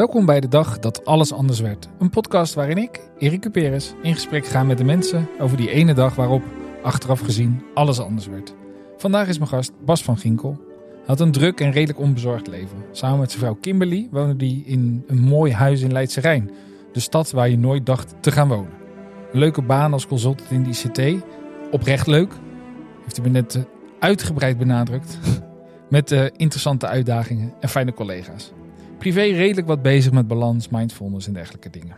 Welkom bij de dag dat alles anders werd. Een podcast waarin ik, Erik Cuperes, in gesprek ga met de mensen over die ene dag waarop, achteraf gezien, alles anders werd. Vandaag is mijn gast Bas van Ginkel. Hij had een druk en redelijk onbezorgd leven. Samen met zijn vrouw Kimberly woonde hij in een mooi huis in Leidse Rijn. De stad waar je nooit dacht te gaan wonen. Een leuke baan als consultant in de ICT. Oprecht leuk. Heeft hij me net eh, uitgebreid benadrukt. Met uh, interessante uitdagingen en fijne collega's. Privé redelijk wat bezig met balans, mindfulness en dergelijke dingen.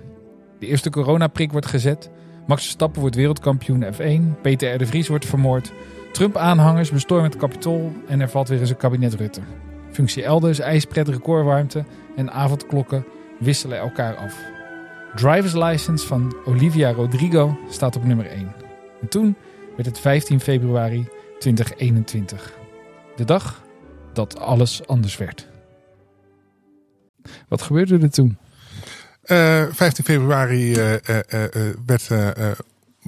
De eerste coronaprik wordt gezet. Max Verstappen wordt wereldkampioen F1. Peter R. de Vries wordt vermoord. Trump-aanhangers bestormen het kapitool en er valt weer eens een kabinet Rutte. Functie elders, ijspret, recordwarmte en avondklokken wisselen elkaar af. Driver's License van Olivia Rodrigo staat op nummer 1. En toen werd het 15 februari 2021. De dag dat alles anders werd. Wat gebeurde er toen? Uh, 15 februari uh, uh, werd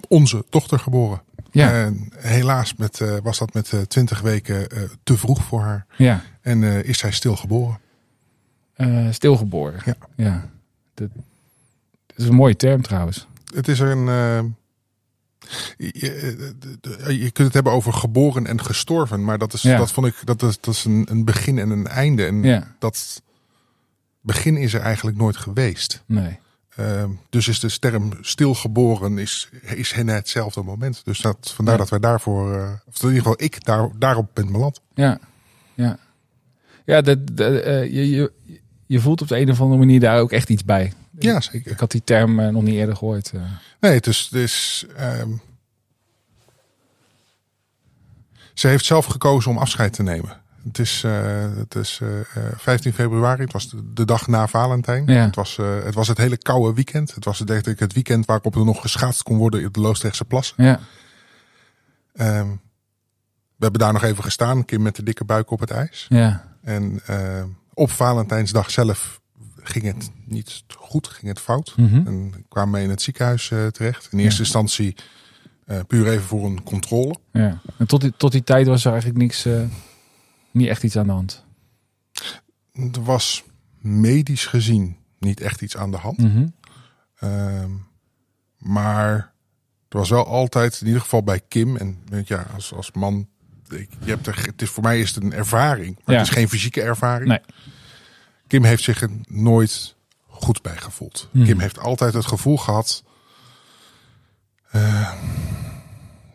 onze dochter geboren. Ja. helaas met, was dat met 20 weken te vroeg voor haar. Ja. En is zij stilgeboren. stilgeboren. Ja. ja. Dat, dat is een mooie term trouwens. Het is een. Je, je, kunt het hebben over geboren en gestorven, maar dat is, Ja. dat vond ik, dat is, dat is een, een begin en een einde. En Ja. dat begin is er eigenlijk nooit geweest. Nee. Ehm, dus is de term stilgeboren is, is hen hetzelfde moment. Dus dat, vandaar Ja. dat wij daarvoor, eh, of in ieder geval ik daar, daarop ben beland. Ja. Ja. Ja, dat, dat, eh, je, je, je voelt op de een of andere manier daar ook echt iets bij. Ja, zeker. ik had die term eh, nog niet eerder gehoord. eh. Nee, het is, het is ehm, ze heeft zelf gekozen om afscheid te nemen. Het is, eh, het is eh, eh, 15 februari, het was de, dag na Valentijn. Ja. Het, was, eh, het was het hele koude weekend. Het was denk ik het weekend waarop er nog geschaatst kon worden in de Loosdrechtse Plassen. Ja. Ehm, we hebben daar nog even gestaan, Kim met de dikke buik op het ijs. Ja. En eh, op Valentijnsdag zelf ging het niet goed, ging het fout. Mhm. En kwamen we in het ziekenhuis eh, terecht. In eerste instantie eh, puur even voor een controle. ja. En tot die, tot die tijd was er eigenlijk niks, eh, niet echt iets aan de hand. Er was medisch gezien niet echt iets aan de hand. Mhm. Ehm, maar er was wel altijd, in ieder geval bij Kim, en ja, als, als man, ik, je hebt er, het is, voor mij is het een ervaring, maar Ja. het is geen fysieke ervaring. Nee. Kim heeft zich er nooit goed bij gevoeld. Hmm. Kim heeft altijd het gevoel gehad, eh,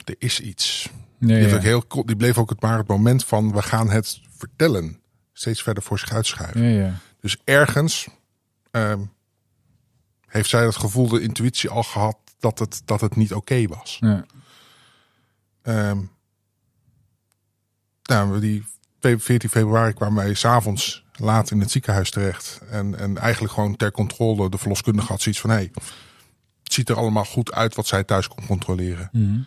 er is iets. Nee, Die, ook heel, die bleef ook het maar het moment van we gaan het vertellen. Steeds verder voor zich uitschuiven. Dus ergens ehm, heeft zij het gevoel, de intuïtie al gehad dat het, dat het niet oké was. Ja. Ehm nou, die fe- 14 februari kwamen wij s'avonds laat in het ziekenhuis terecht. En, en eigenlijk gewoon ter controle, de verloskundige had zoiets van... Hey, het ziet er allemaal goed uit wat zij thuis kon controleren. Mhm.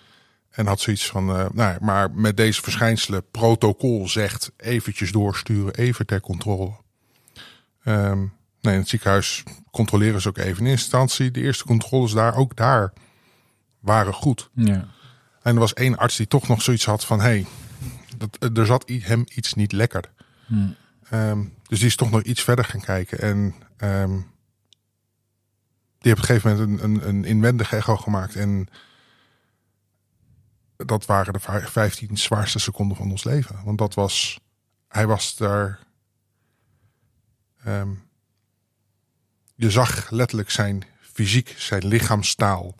En had zoiets van, eh, nou, maar met deze verschijnselen, protocol zegt eventjes doorsturen, even ter controle. Ehm, nee, in het ziekenhuis controleren ze ook even. In eerste instantie, de eerste controles daar, ook daar, waren goed. Ja. En er was één arts die toch nog zoiets had van, hey, dat, er zat hem iets niet lekker. Hmm. Ehm, dus die is toch nog iets verder gaan kijken. En ehm, die heeft op een gegeven moment een, een, een inwendige echo gemaakt. En dat waren de vij- 15 zwaarste seconden van ons leven. Want dat was, hij was daar. ehm, je zag letterlijk zijn fysiek, zijn lichaamstaal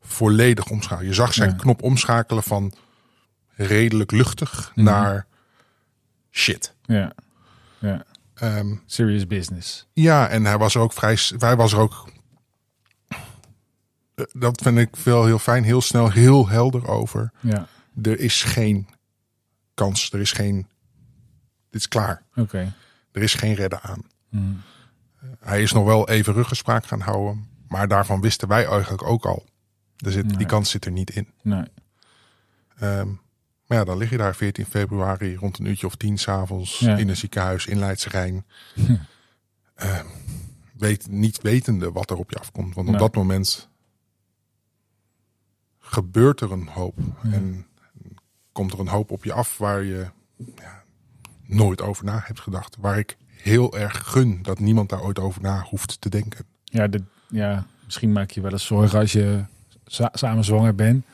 volledig omschakelen. Je zag zijn Ja. knop omschakelen van redelijk luchtig Mhm. naar shit. Ja. Ja. Ehm, Serious business. ja, en hij was ook vrij. Hij was er ook. Eh, Dat vind ik wel heel fijn, heel snel, heel helder over. Ja. Er is geen kans, er is geen. Dit is klaar. Oké. Er is geen redden aan. Mhm. Hij is nog wel even ruggespraak gaan houden, maar daarvan wisten wij eigenlijk ook al. Er zit, Nee. Die kans zit er niet in. Nee. Ehm, maar ja, dan lig je daar 14 februari rond een uurtje of tien s'avonds Ja. in een ziekenhuis in Leidse Rijn. Hm. Ehm, weet, niet wetende wat er op je afkomt. Want op dat moment gebeurt er een hoop. Ja. En komt er een hoop op je af waar je ja, nooit over na hebt gedacht. Waar ik heel erg gun dat niemand daar ooit over na hoeft te denken. Ja, de, ja misschien maak je wel eens zorgen als je sa- samen zwanger bent.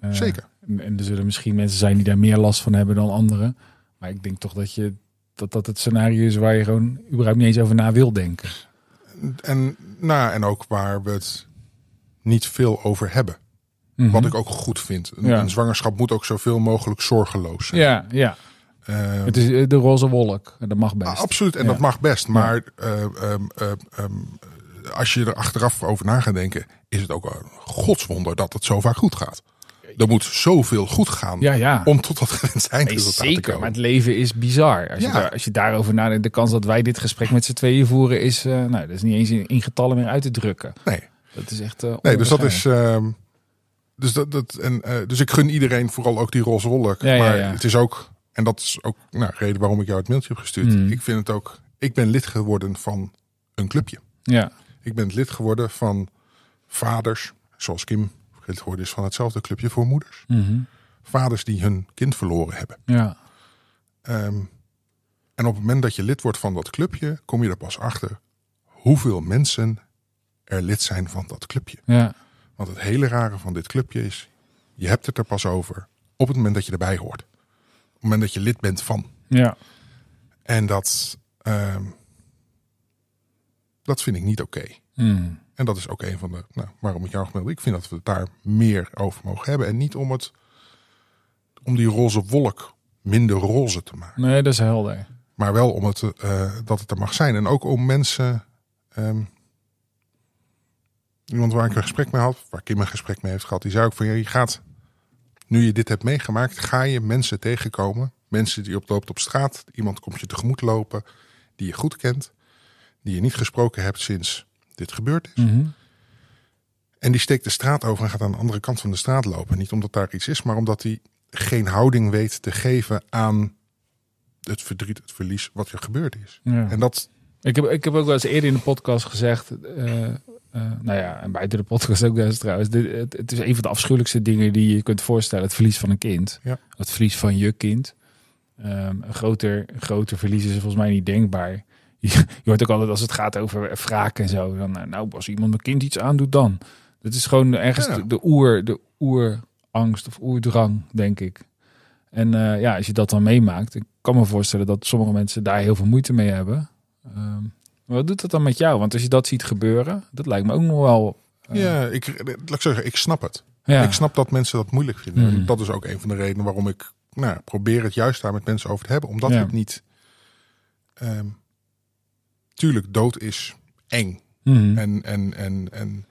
Eh, Zeker. En, en er zullen misschien mensen zijn die daar meer last van hebben dan anderen. Maar ik denk toch dat je dat, dat het scenario is waar je gewoon überhaupt niet eens over na wil denken. En, nou, en ook waar we het niet veel over hebben. Mhm. Wat ik ook goed vind. Een, Ja. een zwangerschap moet ook zoveel mogelijk zorgeloos zijn. Ja, ja. Eh, Het is eh, de roze wolk. Dat mag best. absoluut, en Ja. dat mag best. Maar eh, ehm, ehm, ehm, als je er achteraf over na gaat denken, is het ook een godswonder dat het zo vaak goed gaat. Er moet zoveel goed gaan Ja, ja. om tot dat gewenste Nee, eindresultaat te zeker, komen. maar het leven is bizar. Als, je, daar, als je daarover nadenkt, de kans dat wij dit gesprek met z'n tweeën voeren is, eh, nou, dat is niet eens in, in getallen meer uit te drukken. Nee, Dat is echt. eh, nee dus dat is. ehm, dus, dat, dat, en, eh, dus ik gun iedereen vooral ook die roze wolk. Ja, maar ja. het is ook, en dat is ook nou, reden waarom ik jou het mailtje heb gestuurd. Mm. Ik vind het ook, ik ben lid geworden van een clubje. Ja, Ik ben lid geworden van vaders, zoals Kim lid geworden is van hetzelfde clubje voor moeders. Mhm. Vaders die hun kind verloren hebben. ja, Ehm, en op het moment dat je lid wordt van dat clubje, kom je er pas achter hoeveel mensen er lid zijn van dat clubje. ja, Want het hele rare van dit clubje is, je hebt het er pas over op het moment dat je erbij hoort. Op het moment dat je lid bent van. ja. En dat, ehm, dat vind ik niet oké. Mm. En dat is ook een van de, nou, waarom ik jou gemeld. Ik vind dat we het daar meer over mogen hebben. En niet om het, om die roze wolk minder roze te maken. Nee, dat is helder. Maar wel om het, eh, dat het er mag zijn. En ook om mensen. ehm, iemand waar ik een gesprek mee had, waar Kim een gesprek mee heeft gehad, die zei ook van ja, je gaat. Nu je dit hebt meegemaakt, ga je mensen tegenkomen. Mensen die op loopt op straat. Iemand komt je tegemoet lopen. Die je goed kent. Die je niet gesproken hebt sinds dit gebeurd is. Mhm. En die steekt de straat over en gaat aan de andere kant van de straat lopen. Niet omdat daar iets is, maar omdat hij geen houding weet te geven aan het verdriet, het verlies wat er gebeurd is. Ja. En dat, Ik, heb, ik heb ook wel eens eerder in de podcast gezegd, eh, eh, nou ja, en buiten de podcast ook eens trouwens, dit, het, het is een van de afschuwelijkste dingen die je kunt voorstellen, het verlies van een kind. Ja. Het verlies van je kind. Ehm, een, groter, groter verlies is volgens mij niet denkbaar. Je, je hoort ook altijd als het gaat over wraak en zo, dan, eh, nou, als iemand mijn kind iets aandoet dan. Dat is gewoon ergens Ja. de, de oer, de oerangst of oerdrang, denk ik. En eh, ja, als je dat dan meemaakt, ik kan me voorstellen dat sommige mensen daar heel veel moeite mee hebben. Maar wat doet dat dan met jou? Want als je dat ziet gebeuren, dat lijkt me ook nog wel. eh, ja, ik, laat ik zeggen, ik snap het. ja. Ik snap dat mensen dat moeilijk vinden. En dat is ook een van de redenen waarom ik nou, probeer het juist daar met mensen over te hebben. Omdat Ja. het niet... ehm, tuurlijk, dood is eng. Mhm. En, en, en, en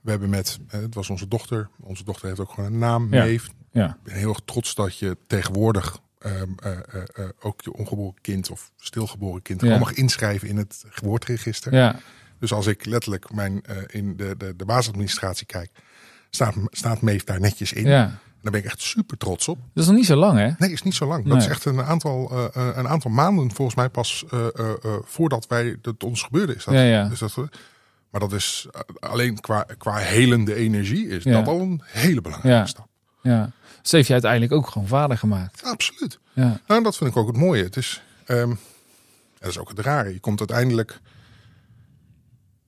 we hebben met... eh, het was onze dochter. Onze dochter heeft ook gewoon een naam, Ja. Ja. Ik ben heel erg trots dat je tegenwoordig ehm, eh, eh, eh, ook je ongeboren kind of stilgeboren kind Ja. gewoon mag inschrijven in het geboorteregister. ja. Dus als ik letterlijk mijn, in de, de, de basisadministratie kijk, staat, staat Meef daar netjes in. ja. Daar ben ik echt super trots op. Dat is nog niet zo lang, hè? Nee, is niet zo lang. Dat is echt een aantal, een aantal maanden volgens mij pas voordat wij dat ons gebeurde is. Dat, Ja, ja. Dus dat, maar dat is alleen qua, qua helende energie is Ja. dat al een hele belangrijke Ja. stap. Ja. Dus heeft je uiteindelijk ook gewoon vader gemaakt. Absoluut. Ja. Nou, dat vind ik ook het mooie. Het is, ehm, dat is ook het rare. Je komt uiteindelijk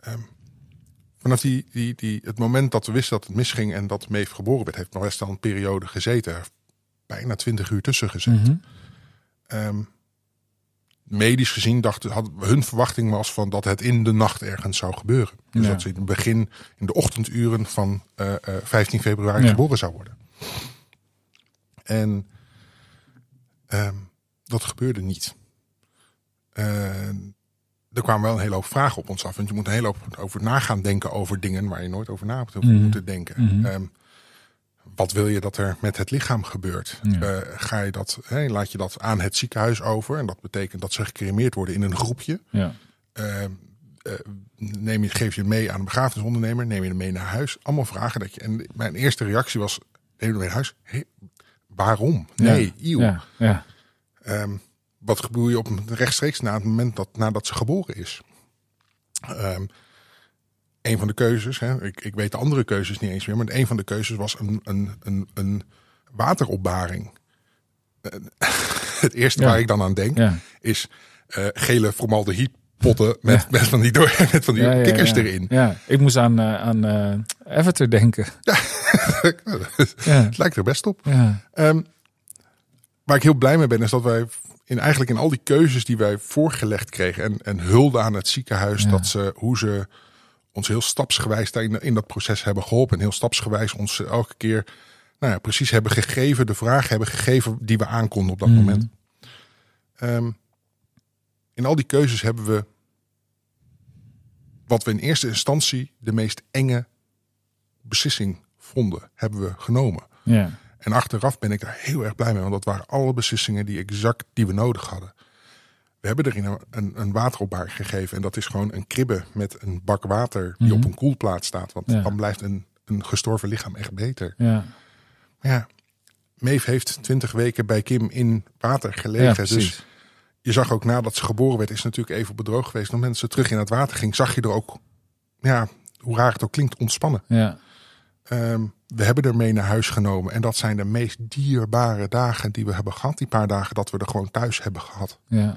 ehm, vanaf die, die, die, het moment dat we wisten dat het misging en dat Meef geboren werd, heeft nog best al een periode gezeten. Bijna twintig uur tussen gezeten. Mhm. Ehm, medisch gezien dachten, hadden, hun verwachting was van dat het in de nacht ergens zou gebeuren. Dus Ja. dat ze in het begin, in de ochtenduren van eh, eh, 15 februari Ja. geboren zou worden. En ehm, dat gebeurde niet. Er kwamen wel een hele hoop vragen op ons af. Want je moet een hele hoop over na gaan denken over dingen waar je nooit over na hebt Mhm. moeten denken. Mhm. Ehm, wat wil je dat er met het lichaam gebeurt? Ja. Eh, ga je dat, laat je dat aan het ziekenhuis over? En dat betekent dat ze gecremeerd worden in een groepje. Ja. Eh, eh, neem je, geef je mee aan een begrafenisondernemer? Neem je hem mee naar huis? Allemaal vragen. Dat je, en mijn eerste reactie was, neem je hem mee naar huis? Waarom? Nee. Ja. Ja. Ehm, wat gebeurt je op rechtstreeks na het moment dat nadat ze geboren is? Ehm, een van de keuzes, hè, ik, ik weet de andere keuzes niet eens meer, maar een van de keuzes was een, een, een, een wateropbaring. Eh, het eerste Ja. waar ik dan aan denk Ja. is eh, gele formaldehyde potten met, met van die, door, met van die Ja, ja, kikkers ja. erin. Ja, ik moest aan, eh, aan eh Everton denken. Ja, Het lijkt er best op. ja, Ehm, waar ik heel blij mee ben, is dat wij in, eigenlijk in al die keuzes die wij voorgelegd kregen en, en hulde aan het ziekenhuis, Ja. dat ze, hoe ze ons heel stapsgewijs in, in dat proces hebben geholpen. En heel stapsgewijs ons elke keer nou ja, precies hebben gegeven, de vraag hebben gegeven die we aankonden op dat Mm. moment. Ehm, in al die keuzes hebben we wat we in eerste instantie de meest enge beslissing vonden, hebben we genomen. ja, En achteraf ben ik daar heel erg blij mee, want dat waren alle beslissingen die exact die we nodig hadden. We hebben erin een, een, een wateropbaar gegeven en dat is gewoon een kribbe met een bak water die Mhm. op een koelplaat staat. Want Ja. dan blijft een, een gestorven lichaam echt beter. ja, Maar ja, Maeve heeft twintig weken bij Kim in water ja, gelegen. precies. dus je zag ook nadat ze geboren werd, is natuurlijk even op bedroog geweest. Op dat ze terug in het water ging, zag je er ook, ja, hoe raar het ook klinkt, ontspannen. Ja, Ehm, we hebben er mee naar huis genomen. En dat zijn de meest dierbare dagen die we hebben gehad. Die paar dagen dat we er gewoon thuis hebben gehad. ja,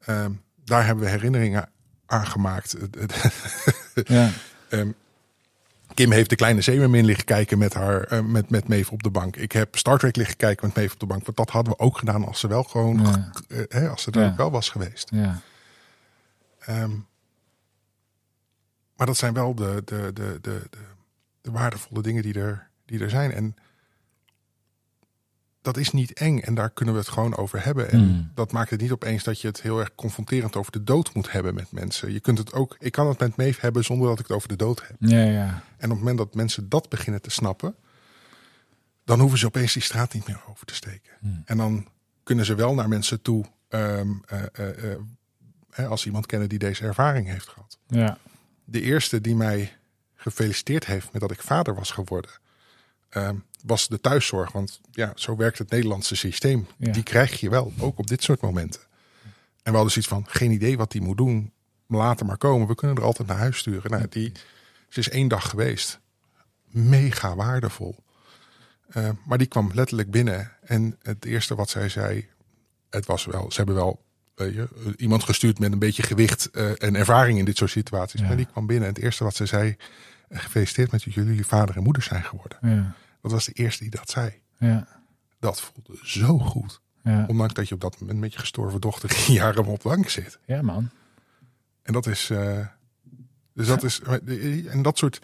Ehm, daar hebben we herinneringen aan gemaakt. ja, Ehm, Kim heeft de kleine zeemermin liggen kijken met haar, eh, met, met Maeve op de bank. Ik heb Star Trek liggen kijken met Maeve op de bank. Want dat hadden we ook gedaan als ze wel gewoon, Ja. eh, hè, als ze er Ja. ook wel was geweest. ja, Ehm, maar dat zijn wel de, de, de, de, de, de waardevolle dingen die er, die er zijn. En dat is niet eng en daar kunnen we het gewoon over hebben. En Mm. dat maakt het niet opeens dat je het heel erg confronterend over de dood moet hebben met mensen. Je kunt het ook, ik kan het met Maeve hebben zonder dat ik het over de dood heb. ja, ja, En op het moment dat mensen dat beginnen te snappen, dan hoeven ze opeens die straat niet meer over te steken. Hmm. En dan kunnen ze wel naar mensen toe, ehm, eh, eh, eh, hè, als iemand kennen die deze ervaring heeft gehad. ja, De eerste die mij gefeliciteerd heeft met dat ik vader was geworden, ehm, was de thuiszorg. Want ja, zo werkt het Nederlandse systeem. Ja. Die krijg je wel, ook op dit soort momenten. En we hadden zoiets van, geen idee wat die moet doen. Later maar komen, we kunnen er altijd naar huis sturen. Nou, die, ze is één dag geweest. Mega waardevol. Eh, maar die kwam letterlijk binnen. En het eerste wat zij zei, het was wel, ze hebben wel weet je, iemand gestuurd met een beetje gewicht eh, en ervaring in dit soort situaties. Ja. Maar die kwam binnen en het eerste wat ze zei, eh, gefeliciteerd met jullie vader en moeder zijn geworden. ja, Dat was de eerste die dat zei. ja, Dat voelde zo goed. ja, Ondanks dat je op dat moment met je gestorven dochter jaar op bank zit. ja, man. En dat is. eh, dus dat is. En dat soort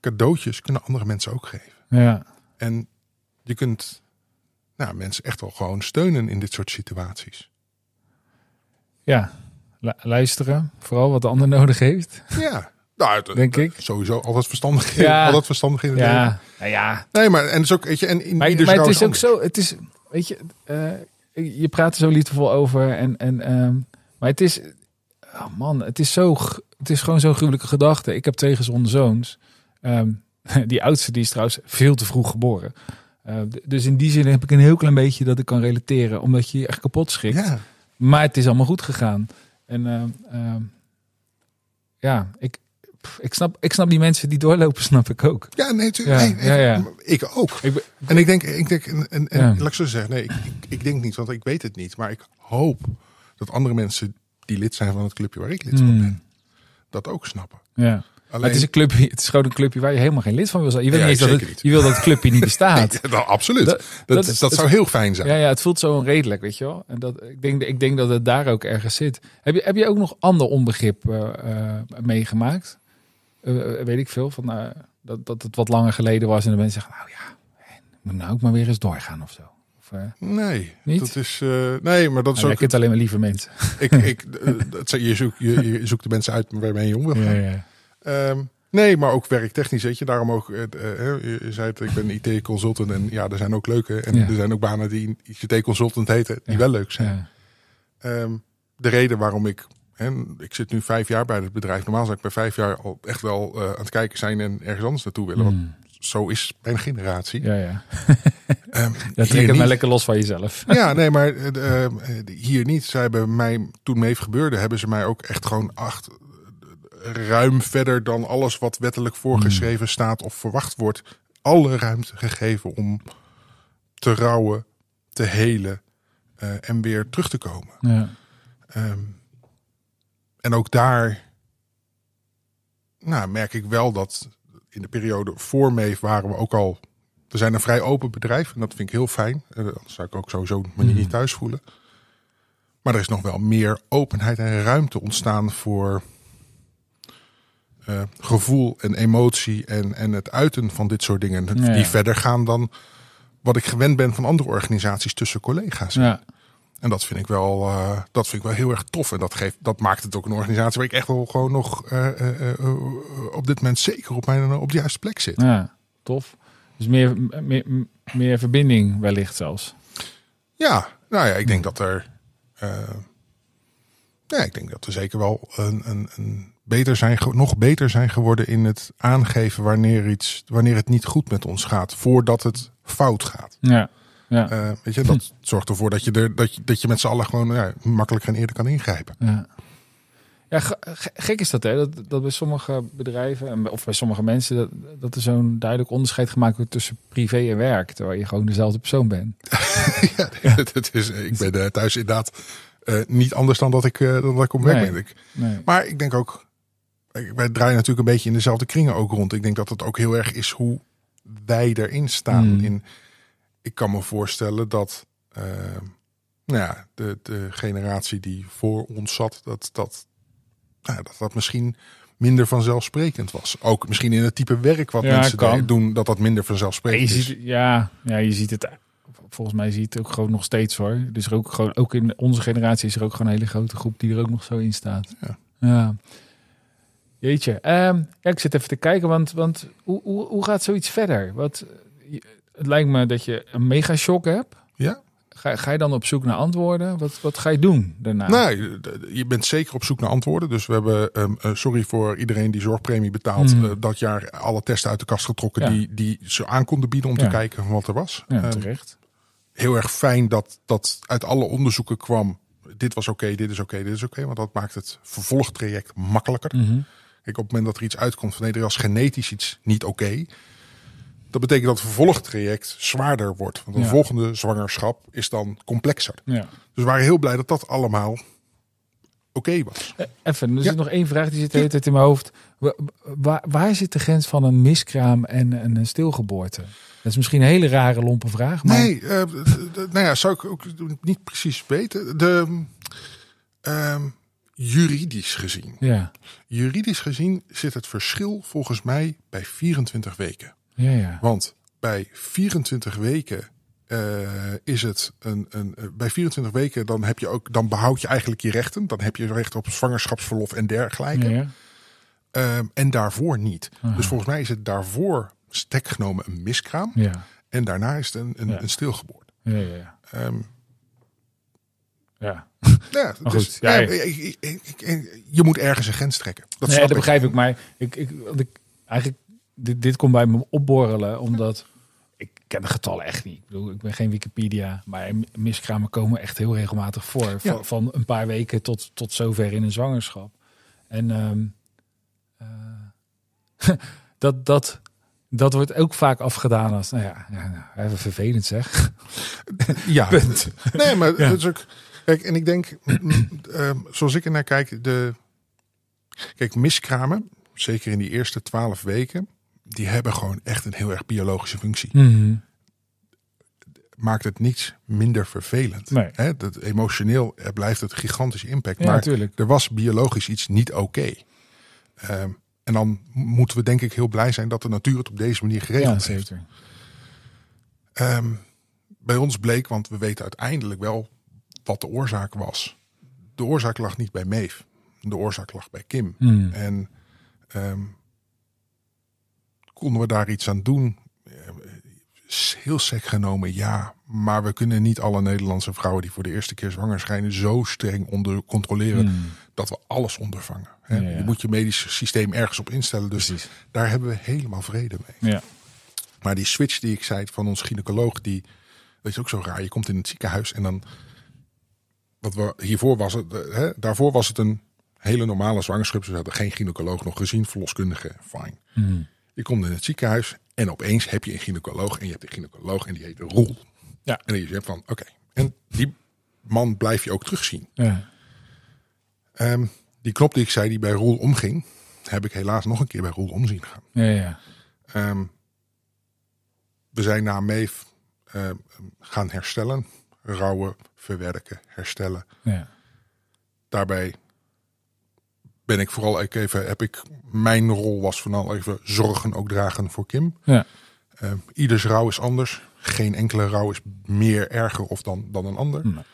cadeautjes kunnen andere mensen ook geven. Ja, En je kunt nou, mensen echt wel gewoon steunen in dit soort situaties. ja. Lu- luisteren, vooral wat de ander nodig heeft. Ja, nou, het- Denk ik. Sowieso altijd verstandig. Ja. Altijd verstandig in het leven. Ja, nou ja. Nee, maar en het is ook, weet je, en in Maar, ieder maar het is ook zo, het is, weet je, eh, je praat er zo liefdevol over en, en ehm, maar het is, oh man, het is zo, het is gewoon zo'n gruwelijke gedachte. Ik heb twee gezonde zoons. Ehm, die oudste die is trouwens veel te vroeg geboren. Eh, d- dus in die zin heb ik een heel klein beetje dat ik kan relateren, omdat je je echt kapot schrikt. Ja, Maar het is allemaal goed gegaan. En ehm, ehm, ja, ik, pff, ik, snap, ik snap die mensen die doorlopen, snap ik ook. ja, nee. Ja, nee, nee, ja, ja. Ik ook. Ik En ik denk, ik denk en, en, laat ik zo zeggen, nee, ik, ik, ik denk niet, want ik weet het niet. Maar ik hoop dat andere mensen die lid zijn van het clubje waar ik lid van Hmm. ben, dat ook snappen. ja. Alleen, Maar het is een clubje, het is gewoon een clubje waar je helemaal geen lid van wil zijn. Je wil Ja, niet dat het, niet. je wil dat het clubje niet bestaat. Ja, dat, absoluut. Dat- Dat, dat dat, is- dat zou heel fijn zijn. Ja, ja, het voelt zo onredelijk, weet je wel. En dat, ik, denk, ik denk dat het daar ook ergens zit. Heb je, heb je ook nog ander onbegrip eh, eh, meegemaakt? Eh, eh, weet ik veel, van, eh, dat, dat het wat langer geleden was en de mensen zeggen, nou ja, ik moet nou ook maar weer eens doorgaan of zo. Of, Nee, Niet? dat is. nee, maar dat is nou, ook. jij kent alleen maar lieve mensen. Ik, ik, dat, je, zoekt, je, je zoekt de mensen uit waarmee je om wil gaan. ja. Ehm, nee, maar ook werktechnisch, weet je. Daarom ook, eh, je zei het, ik ben IT-consultant en ja, er zijn ook leuke. En Ja. er zijn ook banen die IT-consultant heten, die Ja. wel leuk zijn. Ja. Ehm, de reden waarom ik, hè, ik zit nu vijf jaar bij het bedrijf. Normaal zou ik bij vijf jaar al echt wel eh, aan het kijken zijn en ergens anders naartoe willen. Want Hmm. zo is mijn generatie. ja, ja. Ehm, Dat hier trek het maar lekker los van jezelf. Ja, nee, maar eh, eh, hier niet. Zij hebben mij, toen Meef gebeurde, hebben ze mij ook echt gewoon acht, ruim verder dan alles wat wettelijk voorgeschreven staat of verwacht wordt, alle ruimte gegeven om te rouwen, te helen en weer terug te komen. Ja. Ehm, en ook daar nou, merk ik wel dat in de periode voor Meef waren we ook al. We zijn een vrij open bedrijf en dat vind ik heel fijn. Uh, anders zou ik ook sowieso me niet Mhm. thuis voelen. Maar er is nog wel meer openheid en ruimte ontstaan voor eh, gevoel en emotie en, en het uiten van dit soort dingen. Ja. Die verder gaan dan wat ik gewend ben van andere organisaties tussen collega's. Ja. En dat vind ik wel, eh, dat vind ik wel heel erg tof. En dat, geeft, dat maakt het ook een organisatie waar ik echt wel gewoon nog eh, eh, op dit moment zeker op, mijn, op de juiste plek zit. ja, tof. Dus meer, meer, meer verbinding wellicht zelfs. Ja, nou ja, ik denk dat er. ja, ik denk dat we zeker wel een, een, een beter zijn, nog beter zijn geworden in het aangeven wanneer, iets, wanneer het niet goed met ons gaat, voordat het fout gaat. Ja, ja, Eh, weet je, dat zorgt ervoor dat je, er, dat je, dat je met z'n allen gewoon ja, makkelijker en eerder kan ingrijpen. ja. Ja, ge- ge- gek is dat, hè? Dat, dat bij sommige bedrijven of bij sommige mensen dat, dat er zo'n duidelijk onderscheid gemaakt wordt tussen privé en werk, terwijl je gewoon dezelfde persoon bent. ja, het is, ik ben eh, thuis inderdaad eh, niet anders dan dat ik, eh, dan dat ik op werk Nee. ben. Ik, Nee. Maar ik denk ook, wij draaien natuurlijk een beetje in dezelfde kringen ook rond. Ik denk dat het ook heel erg is hoe wij erin staan. Mm. In, ik kan me voorstellen dat eh, nou ja, de, de generatie die voor ons zat, dat dat, nou, dat dat misschien minder vanzelfsprekend was. Ook misschien in het type werk wat Ja, mensen kan. daar doen, dat dat minder vanzelfsprekend is. ziet, ja, ja, je ziet het. Volgens mij zie je het ook gewoon nog steeds hoor. Dus er ook gewoon, ook in onze generatie is er ook gewoon een hele grote groep die er ook nog zo in staat. Ja. ja. Jeetje. Ehm, ja, ik zit even te kijken, want, want hoe, hoe, hoe gaat zoiets verder? Wat, het lijkt me dat je een mega shock hebt. Ja? Ga, ga je dan op zoek naar antwoorden? Wat, wat ga je doen daarna? Nee, d- je bent zeker op zoek naar antwoorden. Dus we hebben, ehm, eh, sorry voor iedereen die zorgpremie betaalt, Mm. eh, dat jaar alle testen uit de kast getrokken Ja. die, die ze aan konden bieden om Ja. te kijken van wat er was. Ja, Ehm, terecht. heel erg fijn dat dat uit alle onderzoeken kwam. Dit was oké, dit is oké, dit is oké. want dat maakt het vervolgtraject makkelijker. Mhm. Kijk, op het moment dat er iets uitkomt van nee, er was genetisch iets niet oké. Dat betekent dat het vervolgtraject zwaarder wordt. Want Ja. volgende zwangerschap is dan complexer. Ja. Dus we waren heel blij dat dat allemaal oké was. Eh, Even, er Ja. zit nog één vraag die zit de hele tijd in mijn hoofd. Wa- Waar, waar zit de grens van een miskraam en een een stilgeboorte? Dat is misschien een hele rare lompe vraag, maar Nee, eh, nou ja, zou ik ook niet precies weten. De, ehm, juridisch gezien. ja, Juridisch gezien zit het verschil volgens mij bij 24 weken. Ja, ja. Want bij 24 weken eh, is het een, een eh, bij 24 weken dan heb je ook dan behoud je eigenlijk je rechten. Dan heb je recht op zwangerschapsverlof en dergelijke. ja, ja. Ehm, en daarvoor niet. Aha. Dus volgens mij is het daarvoor stek genomen een miskraam. Ja, En daarna is het een, een, Ja. een stilgeboorte. ja, ja. ja. Ehm, ja. ja, dus, goed, ja, je moet ergens een grens trekken. Dat nee, snap dat ik. begrijp ik. Maar ik, ik, ik, eigenlijk, dit, dit komt bij me opborrelen, omdat ik ken de getallen echt niet. Ik bedoel, ik ben geen Wikipedia, maar miskramen komen echt heel regelmatig voor. Ja. Van, van een paar weken tot, tot zover in een zwangerschap. En ehm, eh, dat, dat, dat wordt ook vaak afgedaan als, nou ja, ja nou, even vervelend zeg. Ja, Punt. nee, maar Ja. dat is ook. Kijk, en ik denk, mm, ehm, zoals ik er naar kijk, de. Kijk, miskramen, zeker in die eerste twaalf weken, die hebben gewoon echt een heel erg biologische functie. Mhm. Maakt het niets minder vervelend. Nee. Hè, dat emotioneel blijft het gigantische impact. Ja, maar natuurlijk. er was biologisch iets niet oké. Ehm, en dan moeten we denk ik heel blij zijn dat de natuur het op deze manier Ja, geregeld heeft. zeker. Ehm, bij ons bleek, want we weten uiteindelijk wel wat de oorzaak was. De oorzaak lag niet bij Meef. De oorzaak lag bij Kim. Mhm. En ehm, konden we daar iets aan doen? Heel sec genomen, ja. Maar we kunnen niet alle Nederlandse vrouwen die voor de eerste keer zwanger schijnen zo streng onder controleren Mhm. dat we alles ondervangen. Hè? Ja, ja. Je moet je medisch systeem ergens op instellen. Dus Precies. daar hebben we helemaal vrede mee. Ja. Maar die switch die ik zei van ons gynaecoloog, die dat is ook zo raar. Je komt in het ziekenhuis en dan. Wat we hiervoor was het, eh, hè, daarvoor was het een hele normale zwangerschap. Ze hadden geen gynaecoloog nog gezien, verloskundige, fine. Mhm. Je komt in het ziekenhuis en opeens heb je een gynaecoloog en je hebt een gynaecoloog en die heet Roel. Ja. En je zegt van, oké. En die man blijf je ook terugzien. Ja. Ehm, die knop die ik zei die bij Roel omging, heb ik helaas nog een keer bij Roel omzien gaan. Ja, ja. Ehm, we zijn na Meef ehm, gaan herstellen, rouwen, verwerken, herstellen. ja. Daarbij ben ik vooral even, heb ik, mijn rol was vooral even zorgen ook dragen voor Kim. Ja. Ehm, ieders rouw is anders. Geen enkele rouw is meer erger of dan, dan een ander. Nee.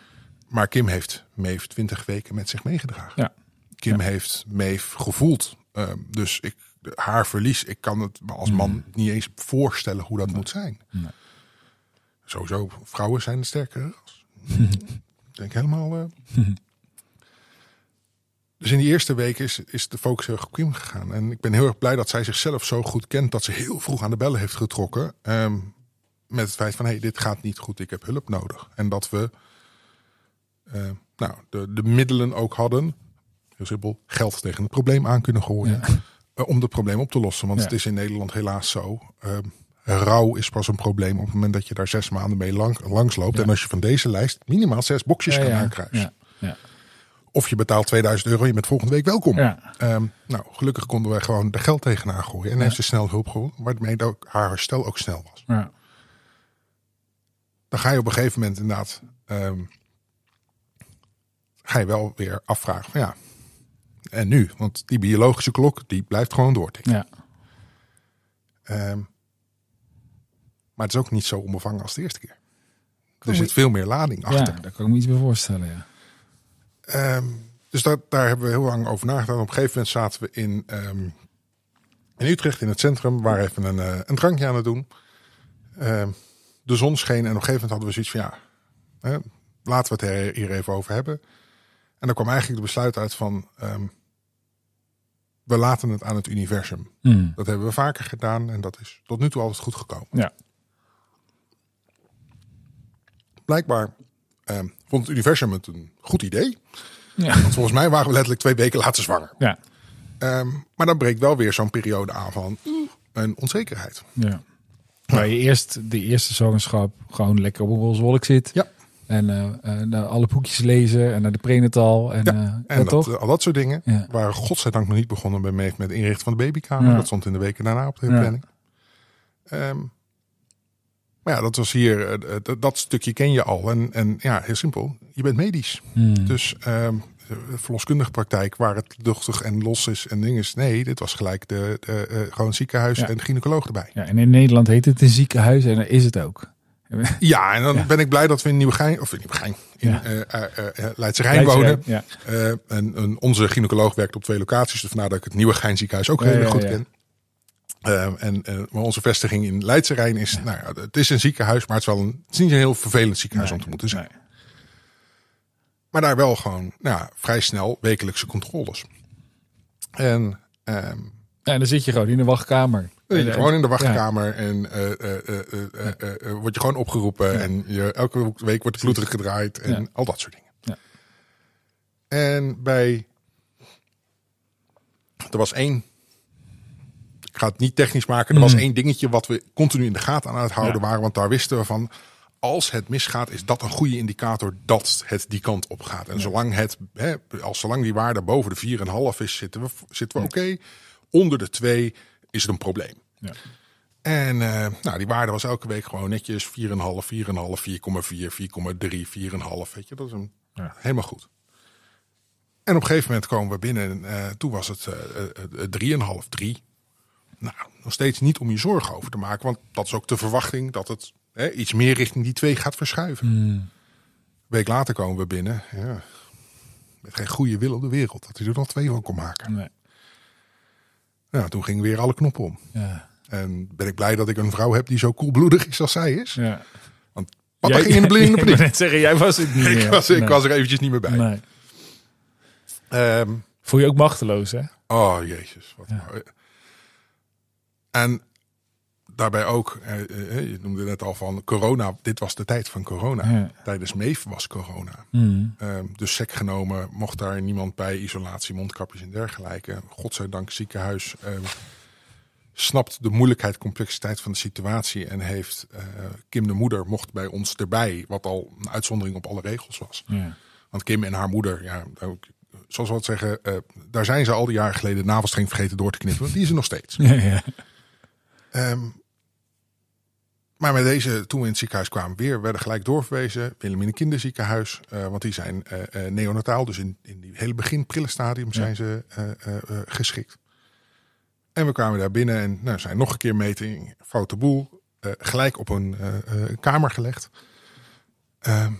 Maar Kim heeft Meef 20 weken met zich meegedragen. Ja. Kim heeft Meef gevoeld. Ehm, dus ik, haar verlies, ik kan het als man niet eens voorstellen hoe dat moet zijn. Mm. Nee. Sowieso, vrouwen zijn de sterkere ras. Ik denk helemaal. eh. dus in die eerste week is, is de focus heel erg op Kim gegaan. En ik ben heel erg blij dat zij zichzelf zo goed kent dat ze heel vroeg aan de bellen heeft getrokken. ehm, met het feit van hé, hey, dit gaat niet goed, ik heb hulp nodig. En dat we eh, nou, de, de middelen ook hadden. Heel simpel, geld tegen het probleem aan kunnen gooien. eh, om het probleem op te lossen. Want Ja. het is in Nederland helaas zo. ehm, rouw is pas een probleem op het moment dat je daar zes maanden mee lang, langs loopt. Ja. En als je van deze lijst minimaal zes boxjes kan ja. aankruisen. Ja. Ja. Of je betaalt 2000 euro, je bent volgende week welkom. Ja. Ehm, nou, gelukkig konden wij gewoon er geld tegenaan gooien. En heeft ze snel hulp gehoord, waarmee ook haar herstel ook snel was. Ja. Dan ga je op een gegeven moment inderdaad... ehm, ga je wel weer afvragen van ja, en nu? Want die biologische klok, die blijft gewoon doortikken. Ja. Ehm, maar het is ook niet zo onbevangen als de eerste keer. Er zit veel meer lading ja, achter. daar kan ik me iets bij voorstellen. Ja. Ehm, dus dat, daar hebben we heel lang over nagedacht. Op een gegeven moment zaten we in, ehm, in Utrecht in het centrum. We waren even een, eh, een drankje aan het doen. Ehm, de zon scheen en op een gegeven moment hadden we zoiets van ja, hè, laten we het er hier even over hebben. En dan kwam eigenlijk de besluit uit van we laten het aan het universum. Mm. Dat hebben we vaker gedaan en dat is tot nu toe altijd goed gekomen. Ja. Blijkbaar ehm, vond het universum het een goed idee. Ja. Want volgens mij waren we letterlijk twee weken later zwanger. Ja. Ehm, maar dan breekt wel weer zo'n periode aan van een onzekerheid. ja. Waar je eerst de eerste zwangerschap gewoon lekker op een roze wolk zit. Ja. En naar alle boekjes lezen en naar de prenatal. En, Ja, En dat, toch? al dat soort dingen Ja. waren godzijdank nog niet begonnen bij Meef met het inrichten van de babykamer. Ja. Dat stond in de weken daarna op de planning. Ehm, maar ja, dat was hier, eh, dat, stukje ken je al. En, en ja, heel simpel, je bent medisch. Mm. Dus ehm, de verloskundige praktijk waar het luchtig en los is en ding is. Nee, dit was gelijk de, de eh, gewoon ziekenhuis Ja. en gynaecoloog erbij. Ja, en in Nederland heet het een ziekenhuis en is het ook. Ja, en dan Ja. ben ik blij dat we in Nieuwegein, of in Nieuwegein, in Ja. eh, eh, eh, Leidse Rijn wonen. Ja. Eh, en, en onze gynaecoloog werkt op twee locaties, dus vandaar dat ik het Nieuwegein ziekenhuis ook heel goed ken. Eh, en eh, maar onze vestiging in Leidse Rijn is, nou ja, het is een ziekenhuis, maar het is wel een, het is niet een heel vervelend ziekenhuis om te moeten zijn. Nee. Maar daar wel gewoon, nou ja, vrij snel wekelijkse controles. En ehm, Ja, dan zit je gewoon in de wachtkamer. Dan zit je En- gewoon in de ja. wachtkamer en eh, eh, word je gewoon opgeroepen. En je, elke week wordt de bloeddruk gedraaid en al dat soort dingen. Ja. En bij... Er was één... Ik ga het niet technisch maken. Er was Mhm. één dingetje wat we continu in de gaten aan het houden Ja. waren. Want daar wisten we van... Als het misgaat, is dat een goede indicator dat het die kant op gaat. En zolang, het, hè, als zolang die waarde boven de 4,5 is, zitten we, zitten we oké. Onder de 2 is het een probleem. Ja. En eh, nou, die waarde was elke week gewoon netjes 4,5, 4,5, 4,4, 4,3, 4,5. Weet je, dat is een, Ja. helemaal goed. En op een gegeven moment komen we binnen en eh, toen was het eh, 3,5, 3. Nou, nog steeds niet om je zorgen over te maken, want dat is ook de verwachting dat het hè, iets meer richting die 2 gaat verschuiven. Mm. Een week later komen we binnen, ja, met geen goede wil op de wereld, dat hij er nog twee van kon maken. Nee. Nou, toen gingen weer alle knoppen om. Ja. En ben ik blij dat ik een vrouw heb die zo koelbloedig is als zij is. Ja. Want papa ging in de blinde Ik paniek. zeggen, jij was het niet Ik meer. was, ik was er eventjes niet meer bij. Nee. Ehm, Voel je ook machteloos, hè? oh, jezus. Wat En daarbij ook, eh, eh, je noemde net al van corona. Dit was de tijd van corona. Ja. Tijdens MEEF was corona. Mm. Ehm, dus sec genomen, mocht daar niemand bij, isolatie, mondkapjes en dergelijke. Godzijdank ziekenhuis ehm, snapt de moeilijkheid, complexiteit van de situatie. En heeft eh, Kim de moeder mocht bij ons erbij, wat al een uitzondering op alle regels was. Ja. Want Kim en haar moeder, ja, zoals we het zeggen, eh, daar zijn ze al die jaren geleden de navelstreng vergeten door te knippen. Want die is er nog steeds. Ja, Ehm, maar met deze, toen we in het ziekenhuis kwamen, weer werden gelijk doorverwezen. Wilhelmine Kinderziekenhuis, eh, want die zijn eh, eh, neonataal. Dus in, in die hele begin prille stadium zijn ze geschikt. En we kwamen daar binnen en nou, zijn nog een keer meting, foute boel. gelijk op een kamer gelegd. Ehm,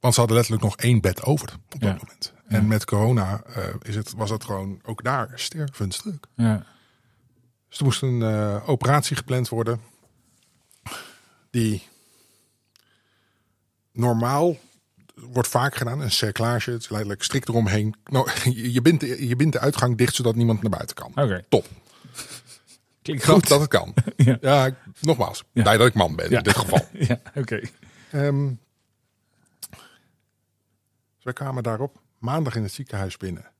want ze hadden letterlijk nog één bed over op dat Ja. moment. En met corona is het, was het gewoon ook daar stervenstuk. ja. Dus er moest een eh, operatie gepland worden. Die normaal wordt vaak gedaan. Een cerclage, het is letterlijk strikt eromheen. Nou, je, bindt, de- je bindt de uitgang dicht zodat niemand naar buiten kan. Oké. Top. Klinkt Goed goed. dat het kan. Ja. Nogmaals. Ja. Blij dat ik man ben Ja. in dit geval. Ja, oké. Ehm dus wij kwamen daarop maandag in het ziekenhuis binnen.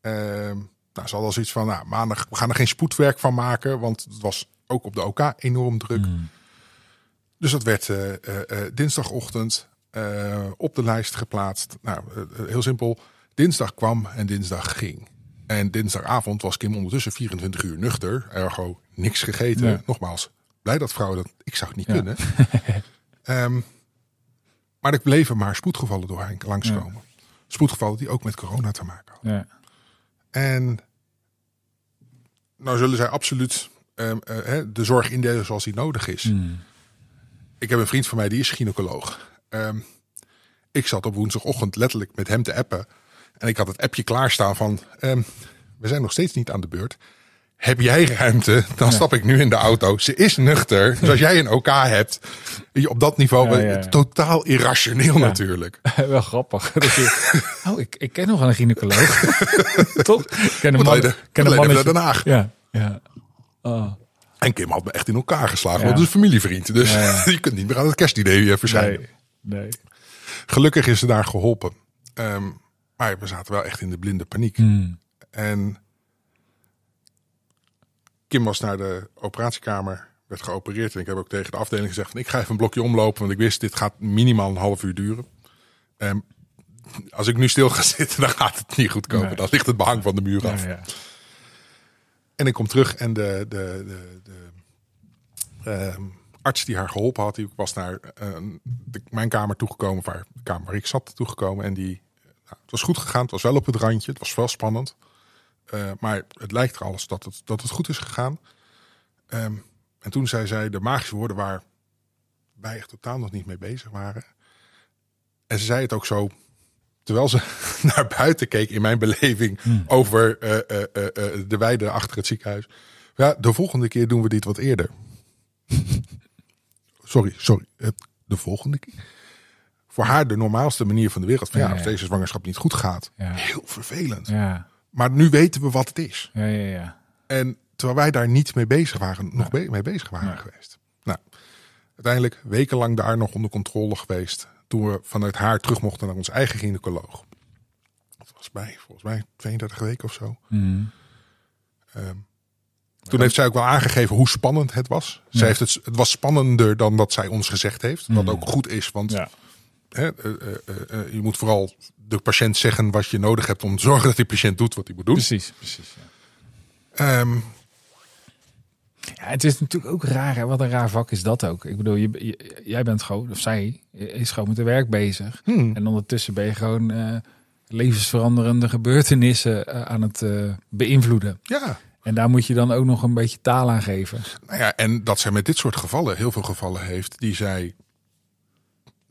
Ehm nou, ze hadden al zoiets van, nou, maandag, we gaan er geen spoedwerk van maken, want het was ook op de OK enorm druk. Dus dat werd eh, eh, eh, dinsdagochtend op de lijst geplaatst. Nou, heel simpel. Dinsdag kwam en dinsdag ging. En dinsdagavond was Kim ondertussen 24 uur nuchter. Ergo niks gegeten. Nogmaals, blij dat vrouw dat... Ik zou het niet Ja. kunnen. Ehm, maar er bleven maar spoedgevallen doorheen langskomen. Spoedgevallen die ook met corona te maken hadden. Ja. En nou zullen zij absoluut ehm, eh, de zorg indelen zoals die nodig is. Hmm. Ik heb een vriend van mij, die is gynaecoloog. Ehm, ik zat op woensdagochtend letterlijk met hem te appen. En ik had het appje klaarstaan van... ehm, we zijn nog steeds niet aan de beurt. Heb jij ruimte? Dan stap ik nu in de auto. Ze is nuchter. Dus als jij een OK hebt... op dat niveau... Ja, ja, ja. totaal irrationeel natuurlijk. Wel grappig. Je, oh, ik, ik ken nog een gynaecoloog. Toch? Ik ken een man. ken een naar Den Haag. Ja, ja. Oh, En Kim had me echt in elkaar geslagen. Want het is een familievriend. Dus je kunt niet meer aan het kerstidee eh, verschijnen. nee, nee. Gelukkig is ze daar geholpen. Ehm, maar we zaten wel echt in de blinde paniek. Hmm. En Kim was naar de operatiekamer, werd geopereerd. En ik heb ook tegen de afdeling gezegd: van, ik ga even een blokje omlopen, want ik wist dit gaat minimaal een half uur duren. Ehm, als ik nu stil ga zitten, dan gaat het niet goed komen. Nee. Dan ligt het behang van de muur af. ja. En ik kom terug en de, de, de, de ehm, arts die haar geholpen had, die was naar eh, de, mijn kamer toegekomen, waar, de kamer waar ik zat toegekomen. En die, nou, het was goed gegaan, het was wel op het randje, het was wel spannend. Eh, maar het lijkt er alles dat het, dat het goed is gegaan. Ehm, en toen zei zij de magische woorden waar wij echt totaal nog niet mee bezig waren. En ze zei het ook zo, terwijl ze naar buiten keek in mijn beleving over eh, eh, de weide achter het ziekenhuis. Ja, de volgende keer doen we dit wat eerder. sorry, sorry. De volgende keer. Voor haar de normaalste manier van de wereld. Van ja, Ja, als deze zwangerschap niet goed gaat. Ja. Heel vervelend. Ja, Maar nu weten we wat het is. ja, ja. ja. En terwijl wij daar niet mee bezig waren, nog be- mee bezig waren Ja. geweest. Nou, uiteindelijk wekenlang daar nog onder controle geweest. Toen we vanuit haar terug mochten naar onze eigen gynaecoloog. Dat was bij, volgens mij, 32 weken of zo. Hmm. Ehm, toen heeft zij ook wel aangegeven hoe spannend het was. Zij heeft het, het was spannender dan dat zij ons gezegd heeft. Wat ook goed is, want Ja. Hè, eh, eh, eh, je moet vooral de patiënt zeggen wat je nodig hebt om te zorgen dat die patiënt doet wat hij moet doen. Precies, precies. Ja. Ehm, Ja, het is natuurlijk ook raar. Hè? Wat een raar vak is dat ook. Ik bedoel, je, je- jij bent gewoon, of zij, is gewoon met de werk bezig. Hmm. En ondertussen ben je gewoon levensveranderende gebeurtenissen aan het beïnvloeden. ja, En daar moet je dan ook nog een beetje taal aan geven. Nou ja, en dat zij met dit soort gevallen heel veel gevallen heeft die zij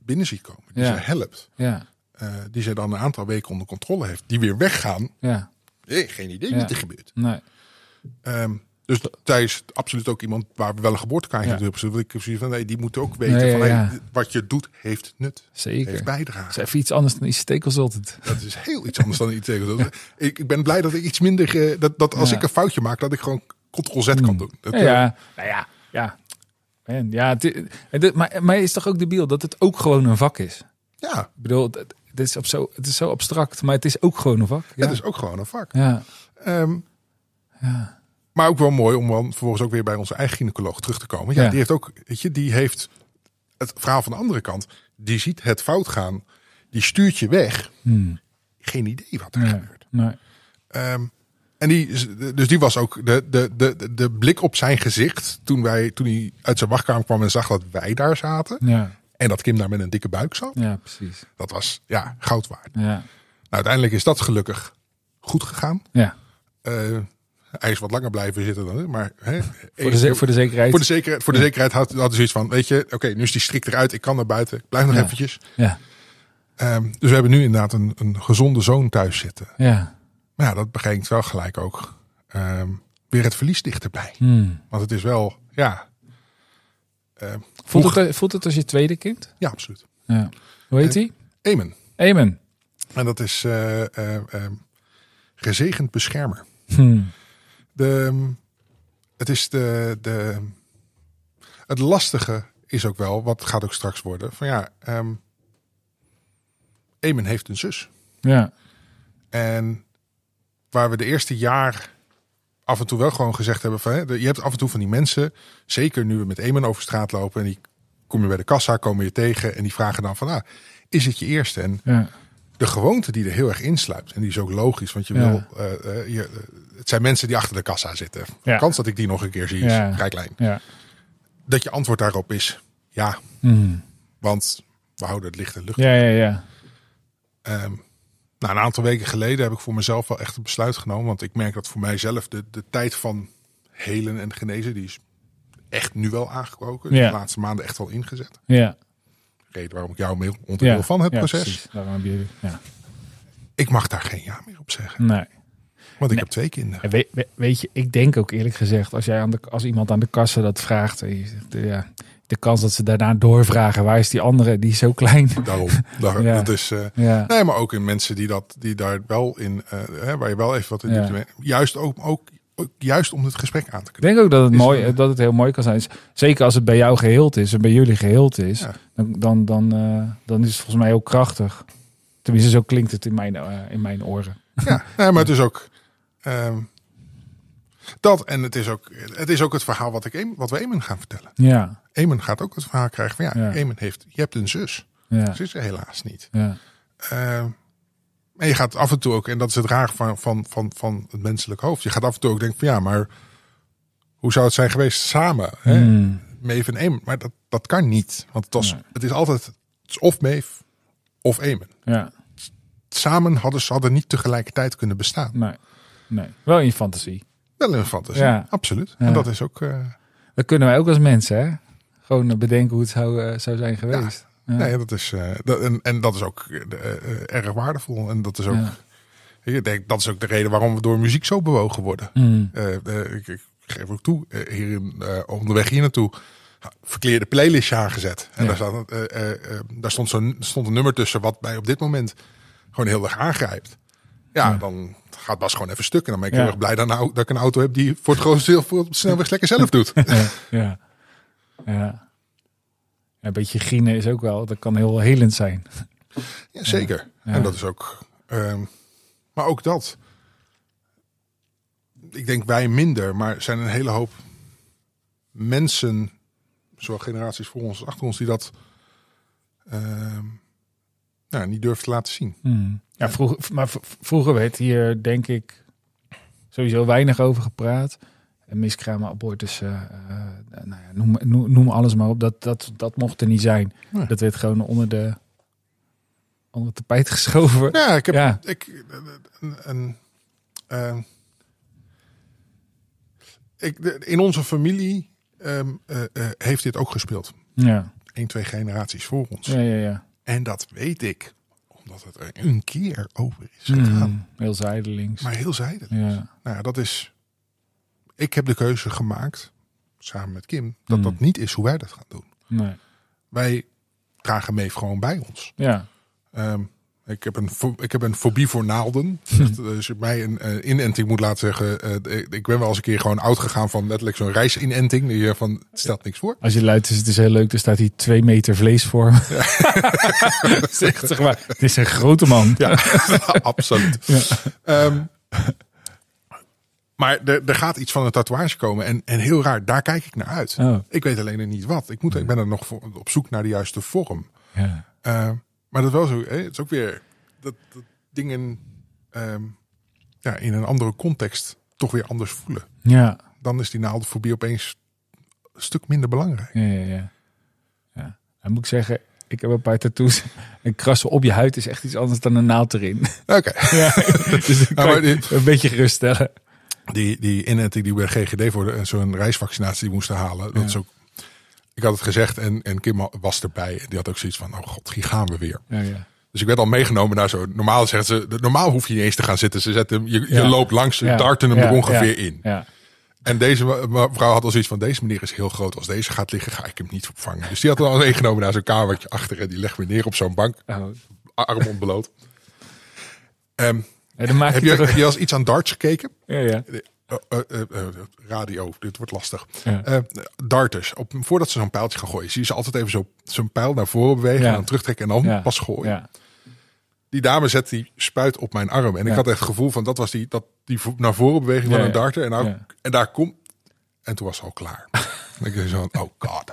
binnen ziet komen. Die Ja. zij helpt. Ja, eh, die zij dan een aantal weken onder controle heeft. Die weer weggaan. ja, geen idee Ja. wat er gebeurt. nee. Ehm, dus is absoluut ook iemand waar we wel een geboortekaartje Ja. hebben. Dus ik heb zoiets van, nee, die moet ook weten Nee, van, ja, ja. wat je doet heeft nut. Zeker. Heeft bijdrage. Dat is even iets anders dan ICT-consultant. Dat is heel iets anders dan iets. Dat- Ik, ik ben blij dat ik iets minder, eh, dat, dat als Ja. ik een foutje maak, dat ik gewoon Ctrl-Z kan doen. Dat, Ja, eh, ja, nou ja, ja. En ja het, het, maar, maar is toch ook debiel dat het ook gewoon een vak is? ja, Ik bedoel, het, het is, op zo, het is zo abstract, maar het is ook gewoon een vak. Ja. het is ook gewoon een vak. ja. Ehm, ja. Maar ook wel mooi om dan vervolgens ook weer bij onze eigen gynaecoloog terug te komen. Ja, Ja. die heeft ook, weet je, die heeft het verhaal van de andere kant. Die ziet het fout gaan. Die stuurt je weg. Hmm. geen idee wat er Nee. gebeurt. Nee. Ehm, en die, dus die was ook de, de, de, de blik op zijn gezicht toen, wij, toen hij uit zijn wachtkamer kwam en zag dat wij daar zaten. Ja. En dat Kim daar met een dikke buik zat. ja, precies. Dat was ja, goud waard. Ja. Nou, uiteindelijk is dat gelukkig goed gegaan. Ja. Eh, hij is wat langer blijven zitten dan maar hè, Voor, de, voor de zekerheid. voor de zekerheid, voor de zekerheid had, had hij zoiets van, weet je, oké, nu is die strik eruit, ik kan naar buiten, ik blijf nog Ja. eventjes. Ja. Ehm, dus we hebben nu inderdaad een, een gezonde zoon thuis zitten. Ja. Maar ja, dat brengt wel gelijk ook ehm, weer het verlies dichterbij. Hmm. Want het is wel, ja, ehm, Voelt, het, voelt het als je tweede kind? ja, absoluut. Ja. Hoe heet hij? Eamon. Amen. En dat is eh, eh, ehm, gezegend beschermer. Hmm. De, het is de, de. Het lastige is ook wel, wat gaat ook straks worden. Van ja, ehm Eamon heeft een zus. Ja. En waar we de eerste jaar af en toe wel gewoon gezegd hebben van, hè, je hebt af en toe van die mensen, zeker nu we met Eamon over straat lopen en die kom je bij de kassa, komen je tegen en die vragen dan van, ah, is het je eerste? En Ja. de gewoonte die er heel erg insluipt. En die is ook logisch, want je Ja. wil. eh, eh, je, het zijn mensen die achter de kassa zitten. De Ja. kans dat ik die nog een keer zie is Ja. vrij klein. Ja. Dat je antwoord daarop is ja, Hmm. want we houden het licht en lucht. Ja, ja, ja. Ehm, nou, een aantal weken geleden heb ik voor mezelf wel echt een besluit genomen. Want ik merk dat voor mijzelf de, de tijd van helen en genezen, die is echt nu wel aangebroken. Ja. De laatste maanden echt wel ingezet. Ja. Reden waarom ik jou mail onderdeel ja. van het Ja, proces. precies. Daarom hebben jullie. Ja. Ik mag daar geen ja meer op zeggen. Nee. Want ik Nee. heb twee kinderen. En weet, je, ik denk ook eerlijk gezegd, als, jij aan de, als iemand aan de kassa dat vraagt, en je zegt, ja, de kans dat ze daarna doorvragen, waar is die andere, die is zo klein. Daarom. Daar, Ja. Dat is, eh, Ja. Nee, maar ook in mensen die, dat, die daar wel in, eh, hè, waar je wel even wat in Ja. diepte mee- Juist ook, ook, ook juist om het gesprek aan te Ik kunnen. denk ook dat het, Is mooi, een- dat het heel mooi kan zijn. Zeker als het bij jou geheeld is en bij jullie geheeld is, Ja. dan, dan, dan, eh, dan is het volgens mij heel krachtig. Tenminste, zo klinkt het in mijn, eh, in mijn oren. Ja, nee, maar het is ook ehm, dat en het is ook het, is ook het verhaal wat, ik, wat we Eamon gaan vertellen. Ja, Eamon gaat ook het verhaal krijgen van ja, Ja. Heeft, je hebt een zus. ja, Ze is er helaas niet. ja. Ehm, en je gaat af en toe ook, en dat is het raar van, van, van, van het menselijk hoofd. Je gaat af en toe ook denken van ja, maar hoe zou het zijn geweest samen? Hè? Hmm. Maeve en Eamon. Maar dat, dat kan niet. Want het, was, Nee. het is altijd het is of Maeve of Eamon. ja. Samen hadden ze hadden niet tegelijkertijd kunnen bestaan. Nee, nee. Wel in fantasie. Wel een fantasie, Ja. absoluut. Ja. En dat is ook... eh, Dat kunnen wij ook als mensen, hè? Gewoon bedenken hoe het zou, eh, zou zijn geweest. Ja. Nee, dat is, eh, dat, en, en dat is ook erg waardevol. En dat is ook... Ik denk, dat is ook de reden waarom we door muziek zo bewogen worden. Mm. Ik, ik geef ook toe, hier in, onderweg hier naartoe, verkeerde playlistje aangezet. En Ja. daar, staat, daar stond, zo'n, stond een nummer tussen wat mij op dit moment gewoon heel erg aangrijpt. Ja, Ja. dan gaat Bas gewoon even stuk. En dan ben ik Ja. heel erg blij dat, nou, dat ik een auto heb die voor het grootste deel voor de snelweg lekker zelf doet. Ja, ja. ja. Een beetje grienen is ook wel, dat kan heel helend zijn. Ja, zeker. Ja. En dat is ook. ehm, maar ook dat. Ik denk wij minder, maar er zijn een hele hoop mensen, zowel generaties voor ons als achter ons, die dat ehm, nou, niet durven te laten zien. Hmm. Ja, vroeger, maar vroeger werd hier, denk ik, sowieso weinig over gepraat. En miskramen, abortus, eh, eh, nou ja, noem, noem, noem alles maar op. Dat, dat, dat mocht er niet zijn. Dat werd gewoon onder de onder het tapijt geschoven. Ja, ik heb. Ja. Ik, een, een, ehm, ik, in onze familie ehm, eh, eh, heeft dit ook gespeeld. Ja, Eén, twee generaties voor ons. ja, ja. ja. En dat weet ik, omdat het er een keer over is gegaan. Hmm. Heel zijdelings. Maar heel zijdelijk. Ja, Nou ja, dat is. Ik heb de keuze gemaakt, samen met Kim, dat Mm. dat niet is hoe wij dat gaan doen. nee. Wij dragen Meef gewoon bij ons. Ja, Ehm, ik, heb een, ik heb een fobie voor naalden. Dus als je mij een eh, inenting moet laten zeggen. eh, ik- ben wel eens een keer gewoon oud gegaan van letterlijk zo'n reisinenting. Die je van, het stelt niks voor. als je luidt is het is heel leuk. Er staat hier twee meter vlees voor zeg, zeg maar, het is een grote man. Ja, absoluut. Ja. Ehm, maar er, er gaat iets van een tatoeage komen. En, en heel raar, daar kijk ik naar uit. Oh, Ik weet alleen niet wat. Ik, moet, ik ben er nog voor, op zoek naar de juiste vorm. ja. Eh, maar dat is wel zo. Hè? Het is ook weer. Dat, dat, dingen ehm, ja, in een andere context toch weer anders voelen. Ja. Dan is die naaldfobie opeens een stuk minder belangrijk. Ja, ja, ja. ja. Dan moet ik zeggen, ik heb een paar tattoos. Een krassen op je huid is echt iets anders dan een naald erin. Oké. Ja, dus dan Ja, maar je dit- een beetje geruststellen. Die, die inenting die bij GGD voor zo'n reisvaccinatie die moesten halen. Dat is ook, ik had het gezegd en, en Kim was erbij. En die had ook zoiets van, oh god, hier gaan we weer. Ja, ja. Dus ik werd al meegenomen naar zo. Normaal zeggen ze, normaal hoef je niet eens te gaan zitten. Ze zetten, hem- je, je Ja. loopt langs, ze darten hem er ongeveer in. Ja. En deze mevrouw had al zoiets van, deze meneer is heel groot. Als deze gaat liggen, ga ik hem niet opvangen. Dus die had hem al meegenomen naar zo'n kamertje achter. En die legt me neer op zo'n bank, Oh. arm ontbloot. Ehm, heb, je, heb je als iets aan darts gekeken? Ja, ja. Eh, eh, eh, radio, dit wordt lastig. Ja. Darters, op, voordat ze zo'n pijltje gaan gooien, zie je ze altijd even zo, zo'n pijl naar voren bewegen Ja. en dan terugtrekken en dan Ja. pas gooien. Ja. Die dame zet die spuit op mijn arm en ik had echt het gevoel van dat was die, dat, die naar voren beweging van een darter en, nou, en daar komt en toen was het al klaar. Ik dacht zo, oh god.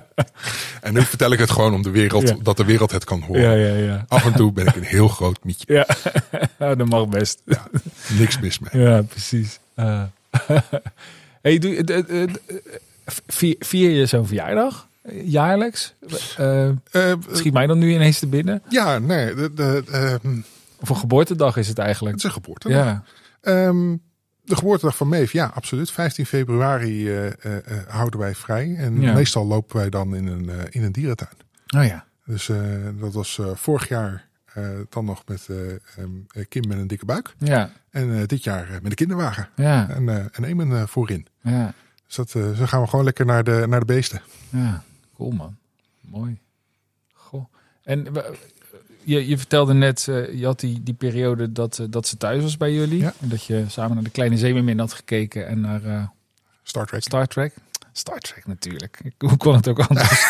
en nu vertel ik het gewoon om de wereld, dat de wereld het kan horen. Ja, ja, ja. Af en toe ben ik een heel groot mietje. Ja, Nou, dat mag best. Niks mis mee. Ja, precies. Eh. hey, doe, vier, vier je zo'n verjaardag? Eh, Jaarlijks? Eh schiet mij dan nu ineens te binnen? ja, nee, de, de, ehm, Of een geboortedag is het eigenlijk? het is een geboorte. Ja, Ehm, de geboortedag van Meef, ja, absoluut. 15 februari houden wij vrij. En Ja. meestal lopen wij dan in een, in een dierentuin. oh ja. Dus dat was vorig jaar dan nog met eh, eh, Kim met een dikke buik. Ja, En eh, dit jaar eh, met een kinderwagen. ja, En, eh en Eamon eh, voorin. ja, Dus dat, eh, zo gaan we gewoon lekker naar de, naar de beesten. ja. Cool man. Mooi. Goh. En eh, je, je vertelde net, eh, je had die, die periode dat, eh, dat ze thuis was bij jullie. Ja. En dat je samen naar de Kleine Zeemermin had gekeken en naar eh, Star Trek. Star Trek. Star Trek natuurlijk. Hoe kon het ook anders?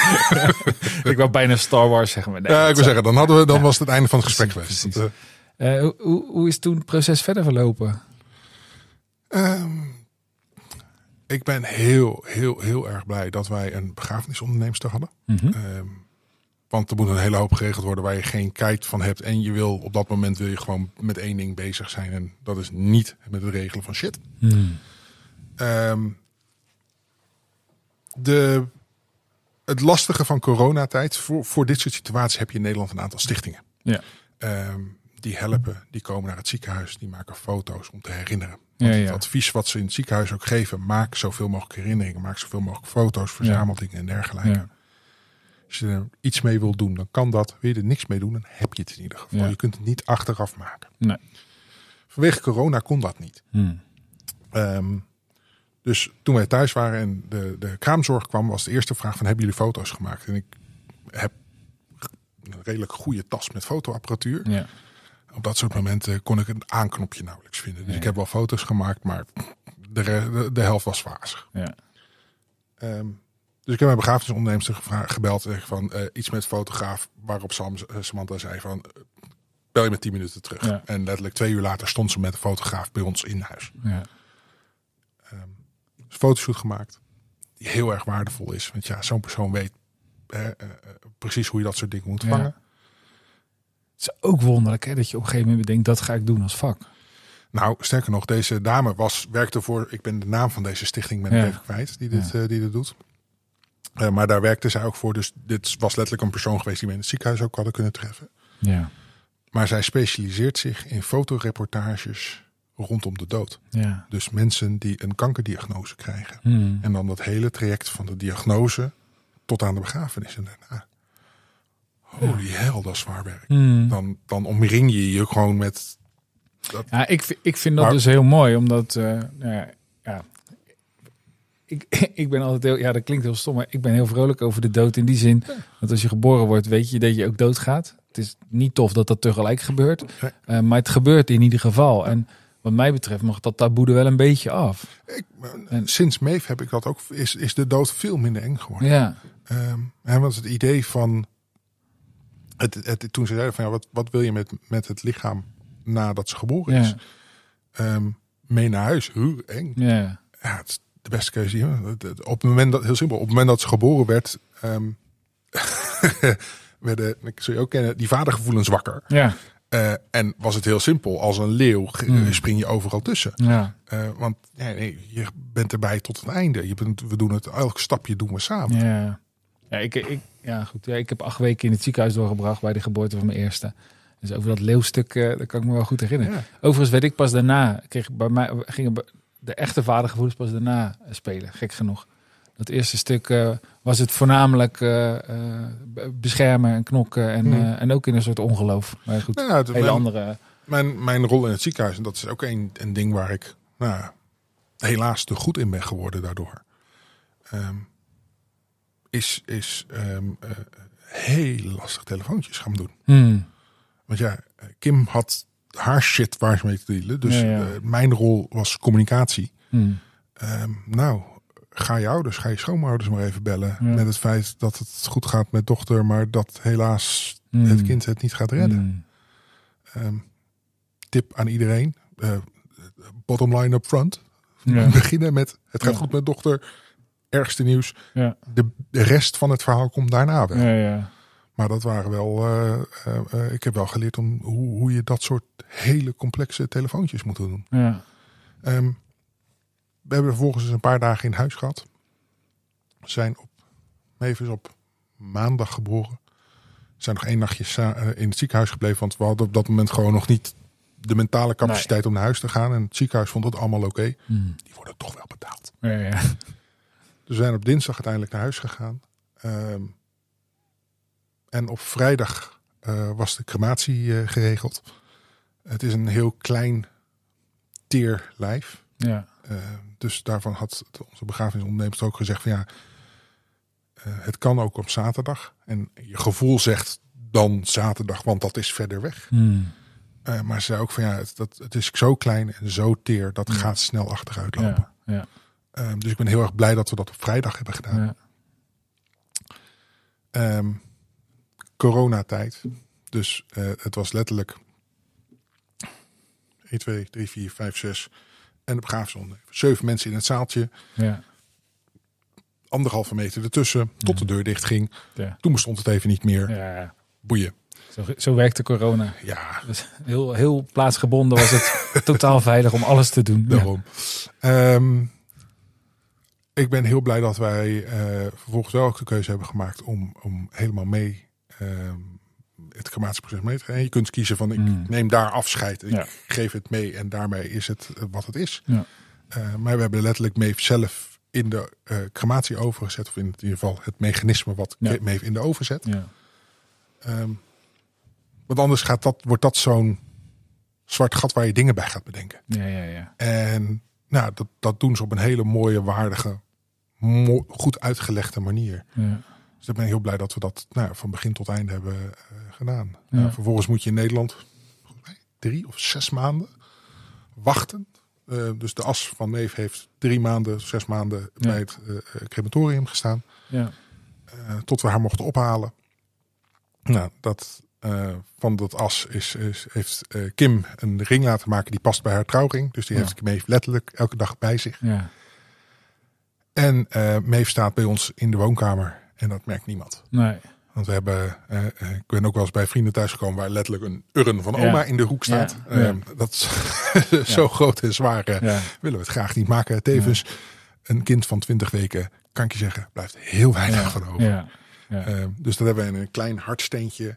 ik wou bijna Star Wars zeggen. Maar nee, Ja, ik wil zeggen, dan, hadden we, dan Ja. was het einde van het gesprek Precies, geweest. precies. Dat, eh, hoe, is toen het proces verder verlopen? Ehm, ik ben heel, heel, heel erg blij dat wij een begrafenisondernemster hadden. Mhm. Ehm, want er moet een hele hoop geregeld worden waar je geen kijk van hebt. En je wil op dat moment wil je gewoon met één ding bezig zijn. En dat is niet met het regelen van shit. Hmm. Ehm, de, het lastige van coronatijd, voor, voor dit soort situaties heb je in Nederland een aantal stichtingen. Ja. Ehm, die helpen, die komen naar het ziekenhuis, die maken foto's om te herinneren. Ja, Want ja. Het advies wat ze in het ziekenhuis ook geven, maak zoveel mogelijk herinneringen, maak zoveel mogelijk foto's, verzamel dingen en dergelijke. Ja. Als je er iets mee wil doen, dan kan dat. Wil je er niks mee doen, dan heb je het in ieder geval. Je kunt het niet achteraf maken. Nee. Vanwege corona kon dat niet. Hmm. Ehm, dus toen wij thuis waren en de, de kraamzorg kwam, was de eerste vraag van hebben jullie foto's gemaakt? En ik heb een redelijk goede tas met fotoapparatuur. Ja. Op dat soort momenten kon ik een aanknopje nauwelijks vinden. Dus Ja. ik heb wel foto's gemaakt, maar de, de, de helft was wazig. Ja. Ehm, dus ik heb mijn begrafenisondernemster gebeld en van eh, iets met fotograaf. Waarop Sam, eh, Samantha zei van eh, bel je met 10 minuten terug. Ja. En letterlijk twee uur later stond ze met een fotograaf bij ons in huis. Ja. Een fotoshoot gemaakt. Die heel erg waardevol is. Want ja, zo'n persoon weet eh, eh, precies hoe je dat soort dingen moet Ja. vangen. Het is ook wonderlijk hè, dat je op een gegeven moment denkt, dat ga ik doen als vak. Nou, sterker nog, deze dame was, werkte voor, ik ben de naam van deze stichting ben ik Ja. even kwijt, die dit, eh, die dit doet. Maar daar werkte zij ook voor, dus dit was letterlijk een persoon geweest die we in het ziekenhuis ook hadden kunnen treffen. Ja. Maar zij specialiseert zich in fotoreportages rondom de dood. Ja. Dus mensen die een kankerdiagnose krijgen. Hmm. En dan dat hele traject van de diagnose tot aan de begrafenis en daarna. Holy hell, dat is zwaar werk. Hmm. Dan, dan omring je je gewoon met... Ja, ik, vind- ik vind dat Maar- dus heel mooi, omdat, eh, nou ja, ja, ik, ik ben altijd heel, ja, dat klinkt heel stom, maar ik ben heel vrolijk over de dood in die zin dat als je geboren wordt, weet je dat je ook doodgaat. Het is niet tof dat dat tegelijk gebeurt, eh, maar het gebeurt in ieder geval. En wat mij betreft mag dat taboe er wel een beetje af. Ik, En- sinds Meef heb ik dat ook, is, is de dood veel minder eng geworden. Ja, Ehm, hè, want het idee van, het, het, toen ze zeiden van ja, wat, wat wil je met, met het lichaam nadat ze geboren is? ja, Ehm, mee naar huis, hoe eng. ja, Ja, het is de beste keuze. het- Op het moment dat, heel simpel, op het moment dat ze geboren werd, ehm, werden, ik zul je ook kennen, die vadergevoelens wakker. ja, Eh, en was het heel simpel. Als een leeuw ge- Hmm. spring je overal tussen. Ja. Eh, want nee, je bent erbij tot het einde. Je bent, we doen het, elk stapje doen we samen. Ja, ja, ik, ik, ja goed. Ja, ik heb acht weken in het ziekenhuis doorgebracht bij de geboorte van mijn eerste. Dus over dat leeuwstuk, eh dat kan ik me wel goed herinneren. Ja. Overigens weet ik pas daarna, kreeg bij mij, gingen de echte vadergevoelens pas daarna eh, spelen, gek genoeg. Dat eerste stuk eh, was het voornamelijk eh, eh, be- beschermen en knokken en, Hmm. eh, en ook in een soort ongeloof. Maar goed, Nou ja, het- hele mijn, andere... mijn, mijn rol in het ziekenhuis, en dat is ook een, een ding waar ik nou, helaas te goed in ben geworden daardoor. Ehm, is is ehm, eh, heel lastig telefoontjes gaan doen. Hmm. Want ja, Kim had haar shit waar ze mee te dealen. Dus Ja, ja. mijn rol was communicatie. Hmm. Ehm, nou, ga je ouders, ga je schoonouders maar even bellen. Ja. Met het feit dat het goed gaat met dochter, maar dat helaas het kind het niet gaat redden. Hmm. Ehm, tip aan iedereen. eh, bottom line up front. Ja. Beginnen met het gaat Ja. goed met dochter. Ergste nieuws. Ja. De, de rest van het verhaal komt daarna ja. Maar dat waren wel. eh, eh, ik heb wel geleerd om hoe, hoe je dat soort hele complexe telefoontjes moet doen. ja. Ehm, we hebben vervolgens eens een paar dagen in huis gehad. We zijn op op maandag geboren. We zijn nog één nachtje eh, in het ziekenhuis gebleven. Want we hadden op dat moment gewoon nog niet de mentale capaciteit om naar huis te gaan. En het ziekenhuis vond het allemaal oké. Hmm. Die worden toch wel betaald. ja, ja. Dus we zijn op dinsdag uiteindelijk naar huis gegaan. Ehm, en op vrijdag eh, was de crematie eh, geregeld. Het is een heel klein teer lijf. ja. Eh, dus daarvan had onze begrafenisondernemer ook gezegd van ja, eh, het kan ook op zaterdag. En je gevoel zegt dan zaterdag, want dat is verder weg. Hmm. Eh, maar ze zei ook van ja, het, dat, het is zo klein en zo teer, dat Ja. gaat snel achteruit lopen. Ja, ja, Eh, dus ik ben heel erg blij dat we dat op vrijdag hebben gedaan. ja. Ehm, coronatijd. Dus het was letterlijk 1, 2, 3, 4, 5, 6 en de begrafenisondernemer. Zeven mensen in het zaaltje. ja. anderhalve meter ertussen, tot de deur dicht ging. Ja. Toen bestond het even niet meer. ja. Boeien. Zo, zo werkte corona. Ja, Dus heel, heel plaatsgebonden was het totaal veilig om alles te doen. Ja. daarom. Ehm, ik ben heel blij dat wij eh, vervolgens wel ook de keuze hebben gemaakt om, om helemaal mee ehm, het crematieproces mee te gaan. En je kunt kiezen van ik Mm. neem daar afscheid. Ik Ja. geef het mee en daarmee is het eh, wat het is. Ja. Eh, maar we hebben letterlijk Meef zelf in de eh, crematie overgezet. Of in ieder geval het mechanisme wat Ja. Meef in de oven zet. Ja. Ehm, want anders gaat dat, wordt dat zo'n zwart gat waar je dingen bij gaat bedenken. Ja, ja, ja. En nou, dat, dat doen ze op een hele mooie, waardige, mo- goed uitgelegde manier. ja. Dus ik ben heel blij dat we dat nou, van begin tot einde hebben eh, gedaan. Ja. Nou, vervolgens moet je in Nederland drie of zes maanden wachten. Eh, dus de as van Meef heeft drie maanden, zes maanden Ja. bij het eh, crematorium gestaan. ja. Tot we haar mochten ophalen. Nou, dat, van dat as is, is, heeft Kim een ring laten maken die past bij haar trouwring. Dus die Ja. heeft Meef letterlijk elke dag bij zich. ja. En Meef staat bij ons in de woonkamer en dat merkt niemand. Nee. Want we hebben, eh, eh, ik ben ook wel eens bij vrienden thuisgekomen waar letterlijk een urn van Ja. oma in de hoek staat. Ja, ja. Eh, dat is zo groot en zwaar eh, willen we het graag niet maken. Tevens, een kind van 20 weken, kan ik je zeggen, blijft heel weinig van over. Ja. Ja. Eh, dus dat hebben we in een klein hartsteentje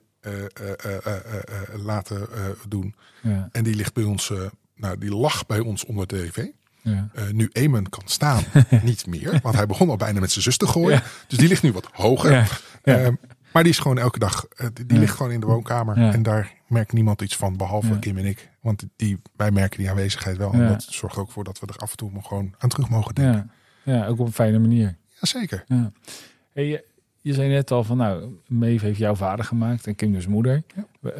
laten doen. Ja. En die ligt bij ons, nou die lag bij ons onder de tv. Ja. Eh, nu Eamon kan staan, niet meer. Want hij begon al bijna met zijn zus te gooien. Ja. Dus die ligt nu wat hoger. Ja. Ehm, maar die is gewoon elke dag, eh, die, ligt gewoon in de woonkamer. En daar merkt niemand iets van, behalve. Kim en ik. Want die, wij merken die aanwezigheid wel. En dat zorgt ook voor dat we er af en toe gewoon aan terug mogen denken. Ja. ja, ook op een fijne manier. Jazeker. Ja. Hey, je, je zei net al van, nou, Maeve heeft jouw vader gemaakt en Kim dus moeder. Eh,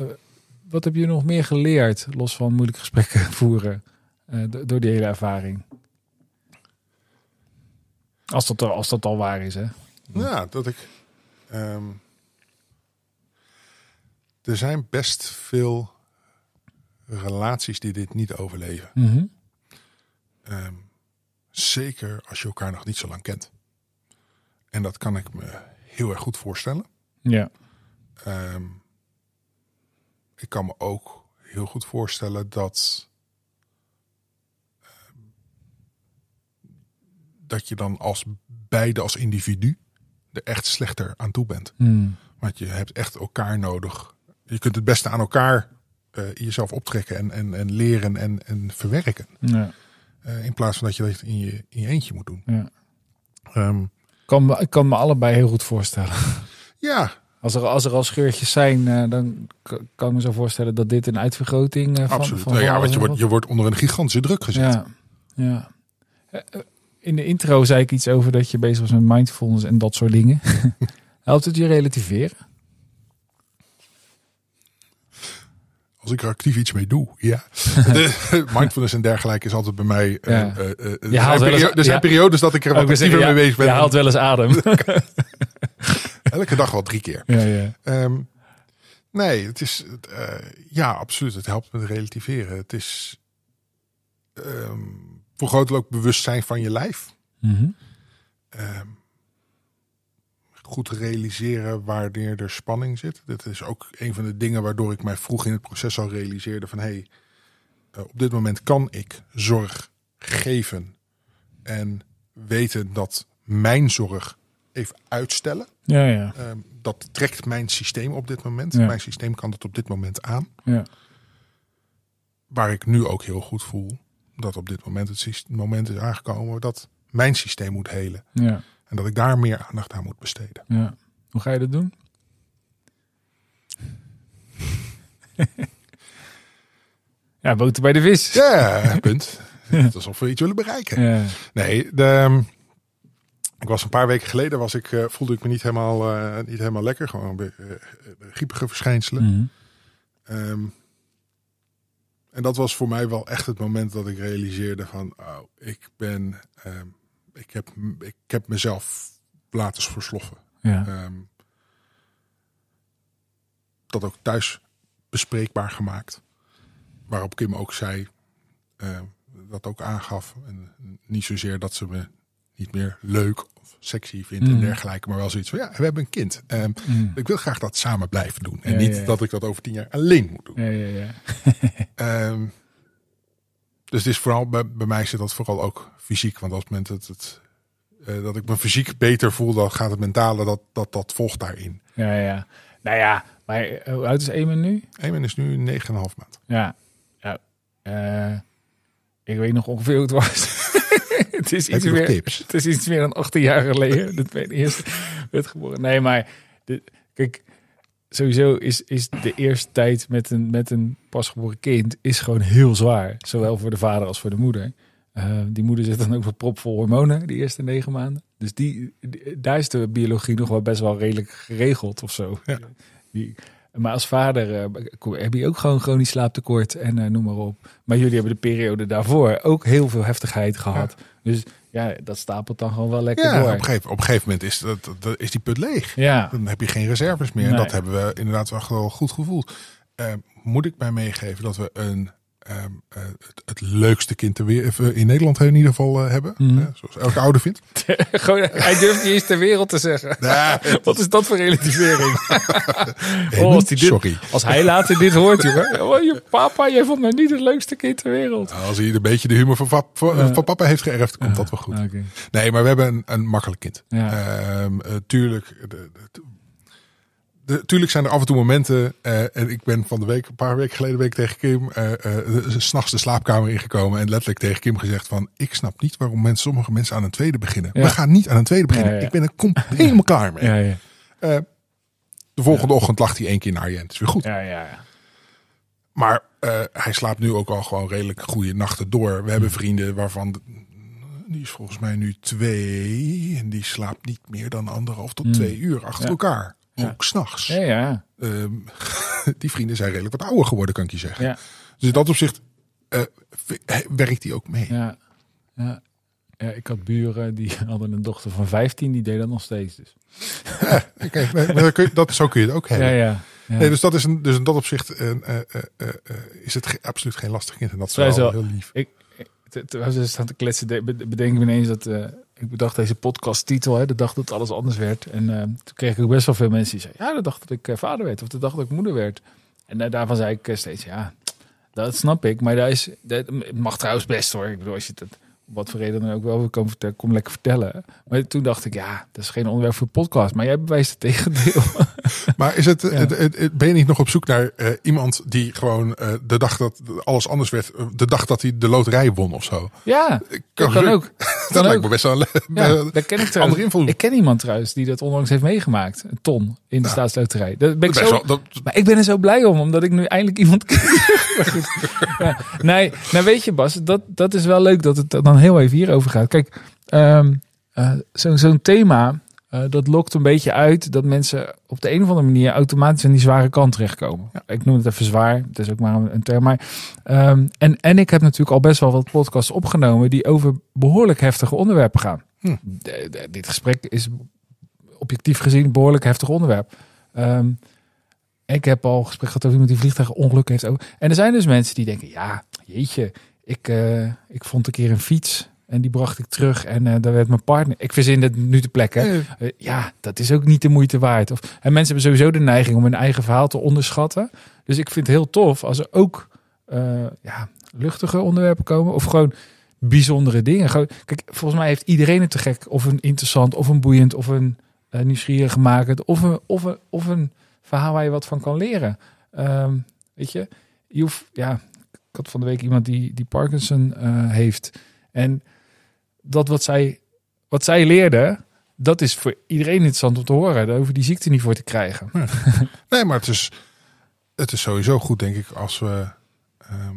Wat heb je nog meer geleerd, los van moeilijke gesprekken voeren, door die hele ervaring? Als dat, als dat al waar is, hè? Ja, dat ik. ehm, er zijn best veel relaties die dit niet overleven. Mhm. Ehm, zeker als je elkaar nog niet zo lang kent. En dat kan ik me heel erg goed voorstellen. Ja. Ehm, ik kan me ook heel goed voorstellen dat. Dat je dan als beide als individu er echt slechter aan toe bent. Hmm. Want je hebt echt elkaar nodig. Je kunt het beste aan elkaar eh, jezelf optrekken en, en, en leren en, en verwerken. Ja, Eh, in plaats van dat je dat in je, in je eentje moet doen. ja. Ehm, Kan me, ik kan me allebei heel goed voorstellen. ja, Als er, als er al scheurtjes zijn, eh, dan kan ik me zo voorstellen dat dit een uitvergroting van, absoluut. van Nou ja, want je wordt, je wordt onder een gigantische druk gezet. Ja, ja. In de intro zei ik iets over dat je bezig was met mindfulness en dat soort dingen. Helpt het je relativeren? Als ik er actief iets mee doe, ja. De, mindfulness en dergelijke is altijd bij mij... eh, Ja. eh, eh, er, haalt zijn er zijn ja. periodes dat ik er wat actiever zeggen, mee bezig ben. Je haalt wel eens adem. Elke dag wel drie keer. ja, ja. Ehm, nee, het is... ja, absoluut. Het helpt met relativeren. Het is... ehm vergroot ook bewustzijn van je lijf. Mhm. Ehm, goed realiseren wanneer er spanning zit. Dit is ook een van de dingen waardoor ik mij vroeg in het proces al realiseerde van hey, eh, op dit moment kan ik zorg geven en weten dat mijn zorg even uitstellen. Ja, ja. Ehm, dat trekt mijn systeem op dit moment. Ja. Mijn systeem kan dat op dit moment aan. ja. Waar ik nu ook heel goed voel dat op dit moment het moment is aangekomen dat mijn systeem moet helen. ja. En dat ik daar meer aandacht aan moet besteden. Ja. Hoe ga je dat doen? ja, boter bij de vis. Ja, punt. Het is alsof we iets willen bereiken. Ja. Nee, de, ehm, ik was een paar weken geleden was ik, eh, voelde ik me niet helemaal, eh, niet helemaal lekker. Gewoon eh, griepige verschijnselen. Ehm, en dat was voor mij wel echt het moment dat ik realiseerde van, oh, ik ben, ehm, ik, heb, ik heb mezelf laten versloffen. Ja. Ehm, dat ook thuis bespreekbaar gemaakt. Waarop Kim ook zei, eh, dat ook aangaf. En niet zozeer dat ze me niet meer leuk of sexy vindt en Mm. dergelijke. Maar wel zoiets van, ja, we hebben een kind. Ehm, Mhm. ik wil graag dat samen blijven doen. En Ja, niet ja, ja. dat ik dat over tien jaar alleen moet doen. Ja, ja, ja. Ehm, dus het is vooral, bij, bij mij zit dat vooral ook fysiek. Want als het moment dat, het, eh, dat ik me fysiek beter voel, dan gaat het mentale, dat, dat, dat volgt daarin. Ja, ja. Nou ja, maar eh, hoe oud is Eamon nu? Eamon is nu 9,5 maand. Ja. ja. Eh, ik weet nog ongeveer hoe het was. Het, is iets meer, tips? het is iets meer dan 18 jaar geleden dat mijn eerste werd geboren. Nee, maar de, kijk, sowieso is, is de eerste tijd met een, met een pasgeboren kind is gewoon heel zwaar. Zowel voor de vader als voor de moeder. Eh, die moeder zit dan ook nog propvol hormonen, die eerste negen maanden. Dus die, die- daar is de biologie nog wel best wel redelijk geregeld of zo. Ja. Die, maar als vader eh, heb je ook gewoon chronisch slaaptekort en eh, noem maar op. Maar jullie hebben de periode daarvoor ook heel veel heftigheid gehad. Dus ja, dat stapelt dan gewoon wel lekker Ja, door. op een, gegeven, op een gegeven moment is, dat, dat, is die put leeg. Ja, Dan heb je geen reserves meer. En dat hebben we inderdaad wel goed gevoeld. Eh, moet ik mij meegeven dat we een, ehm, eh, het, het leukste kind ter wereld in Nederland in ieder geval eh, hebben. Mhm. Eh, zoals elke ouder vindt. gewoon, hij durft niet eens ter wereld te zeggen. Wat is dat voor relativering? Oh, als, dit, sorry. als hij later dit hoort, jongen. Oh, je papa, jij vond mij niet het leukste kind ter wereld. Als hij een beetje de humor van, pap- van, papa heeft geërfd, komt dat wel goed. Oké. Nee, maar we hebben een, een makkelijk kind. Ja. Ehm, eh, tuurlijk, de, de- de- tuurlijk zijn er af en toe momenten. eh, en ik ben van de week, een paar weken geleden, week tegen Kim, eh, s s'nachts de slaapkamer ingekomen. En letterlijk tegen Kim gezegd van, ik snap niet waarom mensen, sommige mensen aan een tweede beginnen. Ja. We gaan niet aan een tweede beginnen. Ja, ja. Ik ben er kom- helemaal klaar mee. Ja, ja. De volgende ochtend lacht hij één keer naar je en het is weer goed. Ja, ja, ja. Maar hij slaapt nu ook al gewoon redelijk goede nachten door. We hebben vrienden waarvan, die is volgens mij nu twee. En die slaapt niet meer dan anderhalf tot Mm. twee uur achter Ja. elkaar. Ja. Ook s'nachts. Ja, ja. Ehm, die vrienden zijn redelijk wat ouder geworden, kan ik je zeggen. Ja. Dus in dat opzicht eh, werkt die ook mee. Ja. ja. Ja, ik had buren die hadden een dochter van 15, die deed dat nog steeds. Dus. Maar dan kun je- dat, zo kun je het ook hebben. ja. ja. Nee, dus, dat is een, dus in dat opzicht eh, eh, is het ge- absoluut geen lastig kind. En dat is wel zo. heel lief. Ik, te- terwijl ze staan te kletsen, de- be- bedenk ik me ineens dat ik bedacht deze podcasttitel, hè, de dag dat alles anders werd. En eh, toen kreeg ik best wel veel mensen die zeiden, ja, de dag dat ik eh, vader werd of de dag dat ik moeder werd. En eh, daarvan zei ik steeds, ja, dat snap ik. Maar daar is, dat mag trouwens best hoor. Ik bedoel, als je het wat voor reden dan ook wel vertellen, kom lekker vertellen. Maar toen dacht ik, ja, dat is geen onderwerp voor podcast. Maar jij bewijst het tegendeel. Maar is het, het- het- het- ben je niet nog op zoek naar eh, iemand die gewoon eh, de dag dat alles anders werd, eh, de dag dat hij de loterij won of zo? ja, kan zo- ook. Dat Kan lijkt ook. me best wel Ja, dat ken ik trouwens. andere invloed. Ik ken iemand trouwens die dat onlangs heeft meegemaakt. Een ton in de staatsloterij. Dat ben ik zo, wel, dat, Maar ik ben er zo blij om, omdat ik nu eindelijk iemand ken. Ja. Nee, nou weet je Bas, dat, dat is wel leuk dat het dan heel even hierover gaat. Kijk, ehm, eh, zo'n thema, eh, dat lokt een beetje uit dat mensen op de een of andere manier automatisch aan die zware kant terechtkomen. Ik noem het even zwaar, het is ook maar een, een term. Maar, ehm, en, en ik heb natuurlijk al best wel wat podcasts opgenomen die over behoorlijk heftige onderwerpen gaan. Hm. De- de- dit gesprek is objectief gezien een behoorlijk heftig onderwerp. Ehm, ik heb al gesprek gehad over iemand die vliegtuigongeluk heeft. ook. En er zijn dus mensen die denken, ja, jeetje, ik, eh, ik vond een keer een fiets en die bracht ik terug en eh, daar werd mijn partner. Ik verzin het nu te plekken. eh, ja, dat is ook niet de moeite waard. Of, en mensen hebben sowieso de neiging om hun eigen verhaal te onderschatten. Dus ik vind het heel tof als er ook ja, luchtige onderwerpen komen. Of gewoon bijzondere dingen. Gewoon, kijk, volgens mij heeft iedereen het te gek. Of een interessant, of een boeiend, of een nieuwsgierig maken. Of een, of, een, of een verhaal waar je wat van kan leren. Ehm, weet je, je hoeft, ja, ik had van de week iemand die, die Parkinson eh, heeft. En dat wat zij, wat zij leerde, dat is voor iedereen interessant om te horen. Daar die ziekte niet voor te krijgen. nee, maar het is, het is sowieso goed, denk ik, als we ehm,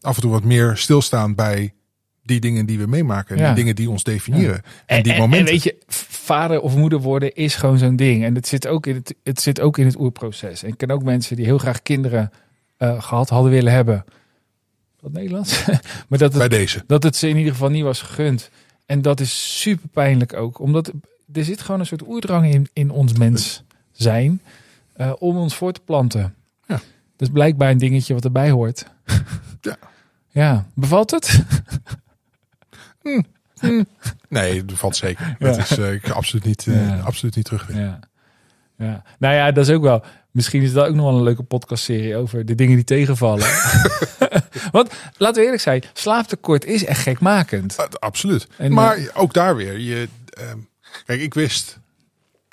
af en toe wat meer stilstaan bij die dingen die we meemaken. En Ja. die dingen die ons definiëren. En, die en, momenten. weet je, vader of moeder worden is gewoon zo'n ding. En het zit ook in het, het, zit ook in het oerproces. En ik ken ook mensen die heel graag kinderen eh, gehad hadden willen hebben. Wat Nederlands? maar dat bij het, deze. dat het ze in ieder geval niet was gegund. En dat is super pijnlijk ook. Omdat er zit gewoon een soort oerdrang in, in ons mens zijn. eh, om ons voor te planten. Ja. Dat is blijkbaar een dingetje wat erbij hoort. Ja. Ja, bevalt het? Nee, dat valt zeker. Ja. Dat is eh, ik absoluut niet, Ja. absoluut niet terugwinnen. Ja. Nou ja, dat is ook wel. Misschien is dat ook nog wel een leuke podcastserie over de dingen die tegenvallen. Want laten we eerlijk zijn, slaaptekort is echt gekmakend. Absoluut. En, maar ook daar weer. Je, ehm, kijk, ik wist,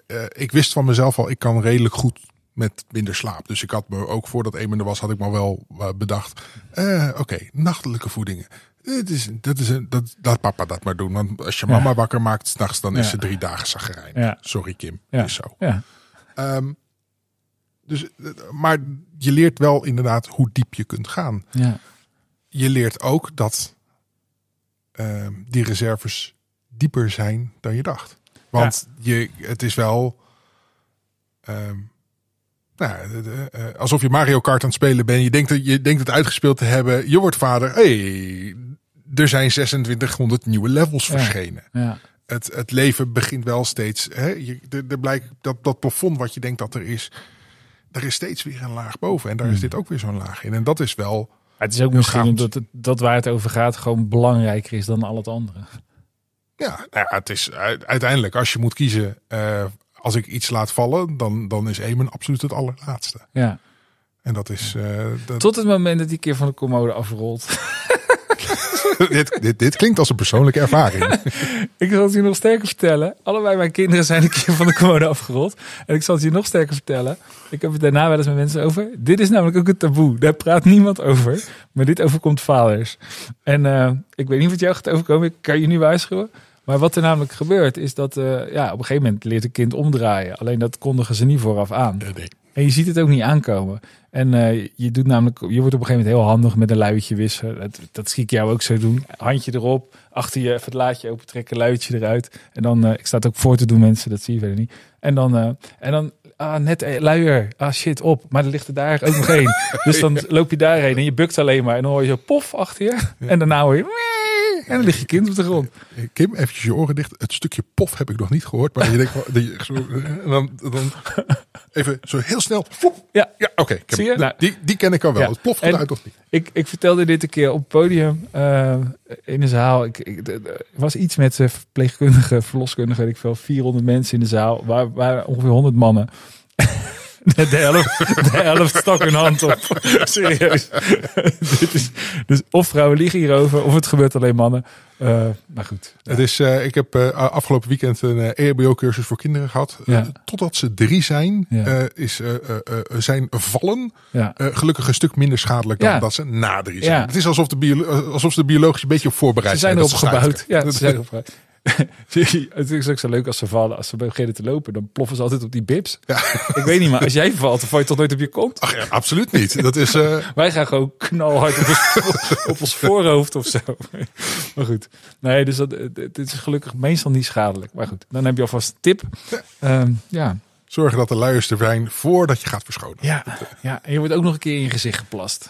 eh, ik wist van mezelf al, ik kan redelijk goed met minder slaap. Dus ik had me ook voordat Eamon er was, had ik me wel eh, bedacht. eh, Oké, nachtelijke voedingen. Het is, dat is een, dat, laat papa dat maar doen. Want als je Ja. mama wakker maakt s'nachts, dan is ze drie dagen zagrijn. Ja. Sorry Kim, Ja. is zo. Ja. Ehm, dus, eh, maar je leert wel inderdaad hoe diep je kunt gaan. Ja. Je leert ook dat ehm, die reserves dieper zijn dan je dacht. Want je, het is wel. ehm, nou, de- de- eh, alsof je Mario Kart aan het spelen bent. Je denkt, dat, je denkt het uitgespeeld te hebben. Je wordt vader. hey, er zijn 2600 nieuwe levels Ja. verschenen. Ja. Het, het leven begint wel steeds. Hè, je, er, er blijkt dat, dat plafond wat je denkt dat er is. Er is steeds weer een laag boven. En daar is Hmm. dit ook weer zo'n laag in. En dat is wel. Het is ook misschien gaaf. omdat het, dat waar het over gaat gewoon belangrijker is dan al het andere. Ja, nou ja, het is uiteindelijk, als je moet kiezen, eh, als ik iets laat vallen, dan, dan is Eamon absoluut het allerlaatste. Ja. En dat is. dat, Tot het moment dat die keer van de commode afrolt. dit, dit, dit klinkt als een persoonlijke ervaring. ik zal het je nog sterker vertellen. Allebei mijn kinderen zijn een keer van de commode afgerold. En ik zal het je nog sterker vertellen. Ik heb het daarna wel eens met mensen over. Dit is namelijk ook een taboe. Daar praat niemand over. Maar dit overkomt vaders. En eh, ik weet niet wat jou gaat overkomen. Ik kan je nu waarschuwen. Maar wat er namelijk gebeurt is dat eh, ja, op een gegeven moment leert een kind omdraaien. Alleen dat kondigen ze niet vooraf aan. Nee. En je ziet het ook niet aankomen. En eh, je doet namelijk, je wordt op een gegeven moment heel handig met een luiertje wissen. Dat, dat zie ik jou ook zo doen. Handje erop, achter je even het laadje open trekken, luiertje eruit. En dan, eh, ik sta het ook voor te doen mensen, dat zie je verder niet. En dan, eh, en dan ah, net luier, ah shit op. Maar er ligt er daar ook nog één. Dus dan loop je daarheen en je bukt alleen maar. En dan hoor je zo pof achter je. En daarna hoor je... En dan ligt je kind op de grond. Eh, Kim, eventjes je oren dicht. Het stukje pof heb ik nog niet gehoord. Maar je denkt, je zo, eh, en dan, dan even zo heel snel. Ja, Ja, oké. Zie je? Nou, die, die ken ik al wel. ja. Het ploft En- eruit of niet? Ik, ik vertelde dit een keer op het podium eh, in een zaal. Ik, ik, er was iets met uh, verpleegkundige, verloskundige, weet ik veel, 400 mensen in de zaal. Waar, waar ongeveer 100 mannen. De, de, helft, de helft stak hun hand op. Serieus. Dit is, dus of vrouwen liegen hierover, of het gebeurt alleen mannen. Uh, maar goed. Het is, uh, ik heb uh, afgelopen weekend een EHBO-cursus voor kinderen gehad. Ja. totdat ze drie zijn, Ja. is, zijn vallen gelukkig een stuk minder schadelijk dan dat ze na drie zijn. Het is alsof de, bio, alsof ze er biologisch een beetje op voorbereid Ze zijn erop ze gebouwd. stuiteren. Ja, ze zijn erop gebouwd. het is ook zo leuk als ze vallen. Als ze beginnen te lopen, dan ploffen ze altijd op die bibs. Ik weet niet, maar als jij valt, dan val je toch nooit op je kont? Ach ja, absoluut niet. Dat is, eh, Wij gaan gewoon knalhard op ons, op ons voorhoofd of zo. Maar goed. Nee, dus dat, is gelukkig meestal niet schadelijk. Maar goed, dan heb je alvast een tip. Ehm, ja. zorgen dat de luiers er zijn voordat je gaat verschonen. Ja, ja, en je wordt ook nog een keer in je gezicht geplast.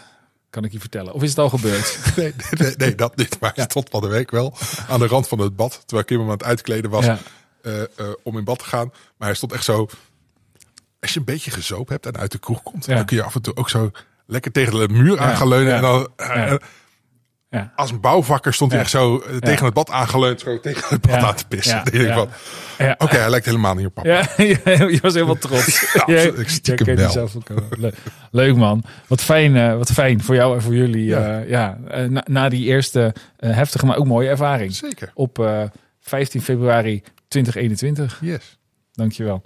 Kan ik je vertellen. Of is het al gebeurd? Nee, nee, nee, dat niet. Maar Ja. tot van de week wel. Aan de rand van het bad. Terwijl Kim hem aan het uitkleden was. Ja. eh, eh, om in bad te gaan. Maar hij stond echt zo. Als je een beetje gezopen hebt en uit de kroeg komt. Ja. Dan kun je af en toe ook zo lekker tegen de muur aan gaan leunen. En dan, eh, ja. Als een bouwvakker stond hij Ja. echt zo eh, tegen het bad aangeleund. Zo tegen het bad aan te pissen. Oké, hij lijkt helemaal niet op papa. Ja, je was helemaal trots. Ik stiekem wel. jezelf ook Leuk man. Wat fijn, eh, wat fijn voor jou en voor jullie. Ja. Eh, na, na die eerste heftige, maar ook mooie ervaring. Zeker. Op eh, 15 februari 2021. Yes. Dankjewel.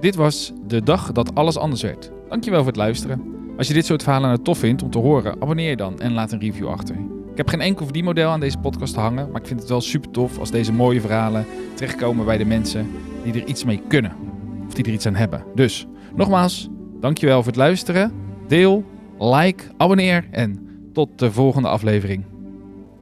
Dit was de dag dat alles anders werd. Dankjewel voor het luisteren. Als je dit soort verhalen nou tof vindt om te horen, abonneer je dan en laat een review achter. Ik heb geen enkel verdienmodel aan deze podcast te hangen, maar ik vind het wel super tof als deze mooie verhalen terechtkomen bij de mensen die er iets mee kunnen. Of die er iets aan hebben. Dus, nogmaals, dankjewel voor het luisteren. Deel, like, abonneer en tot de volgende aflevering.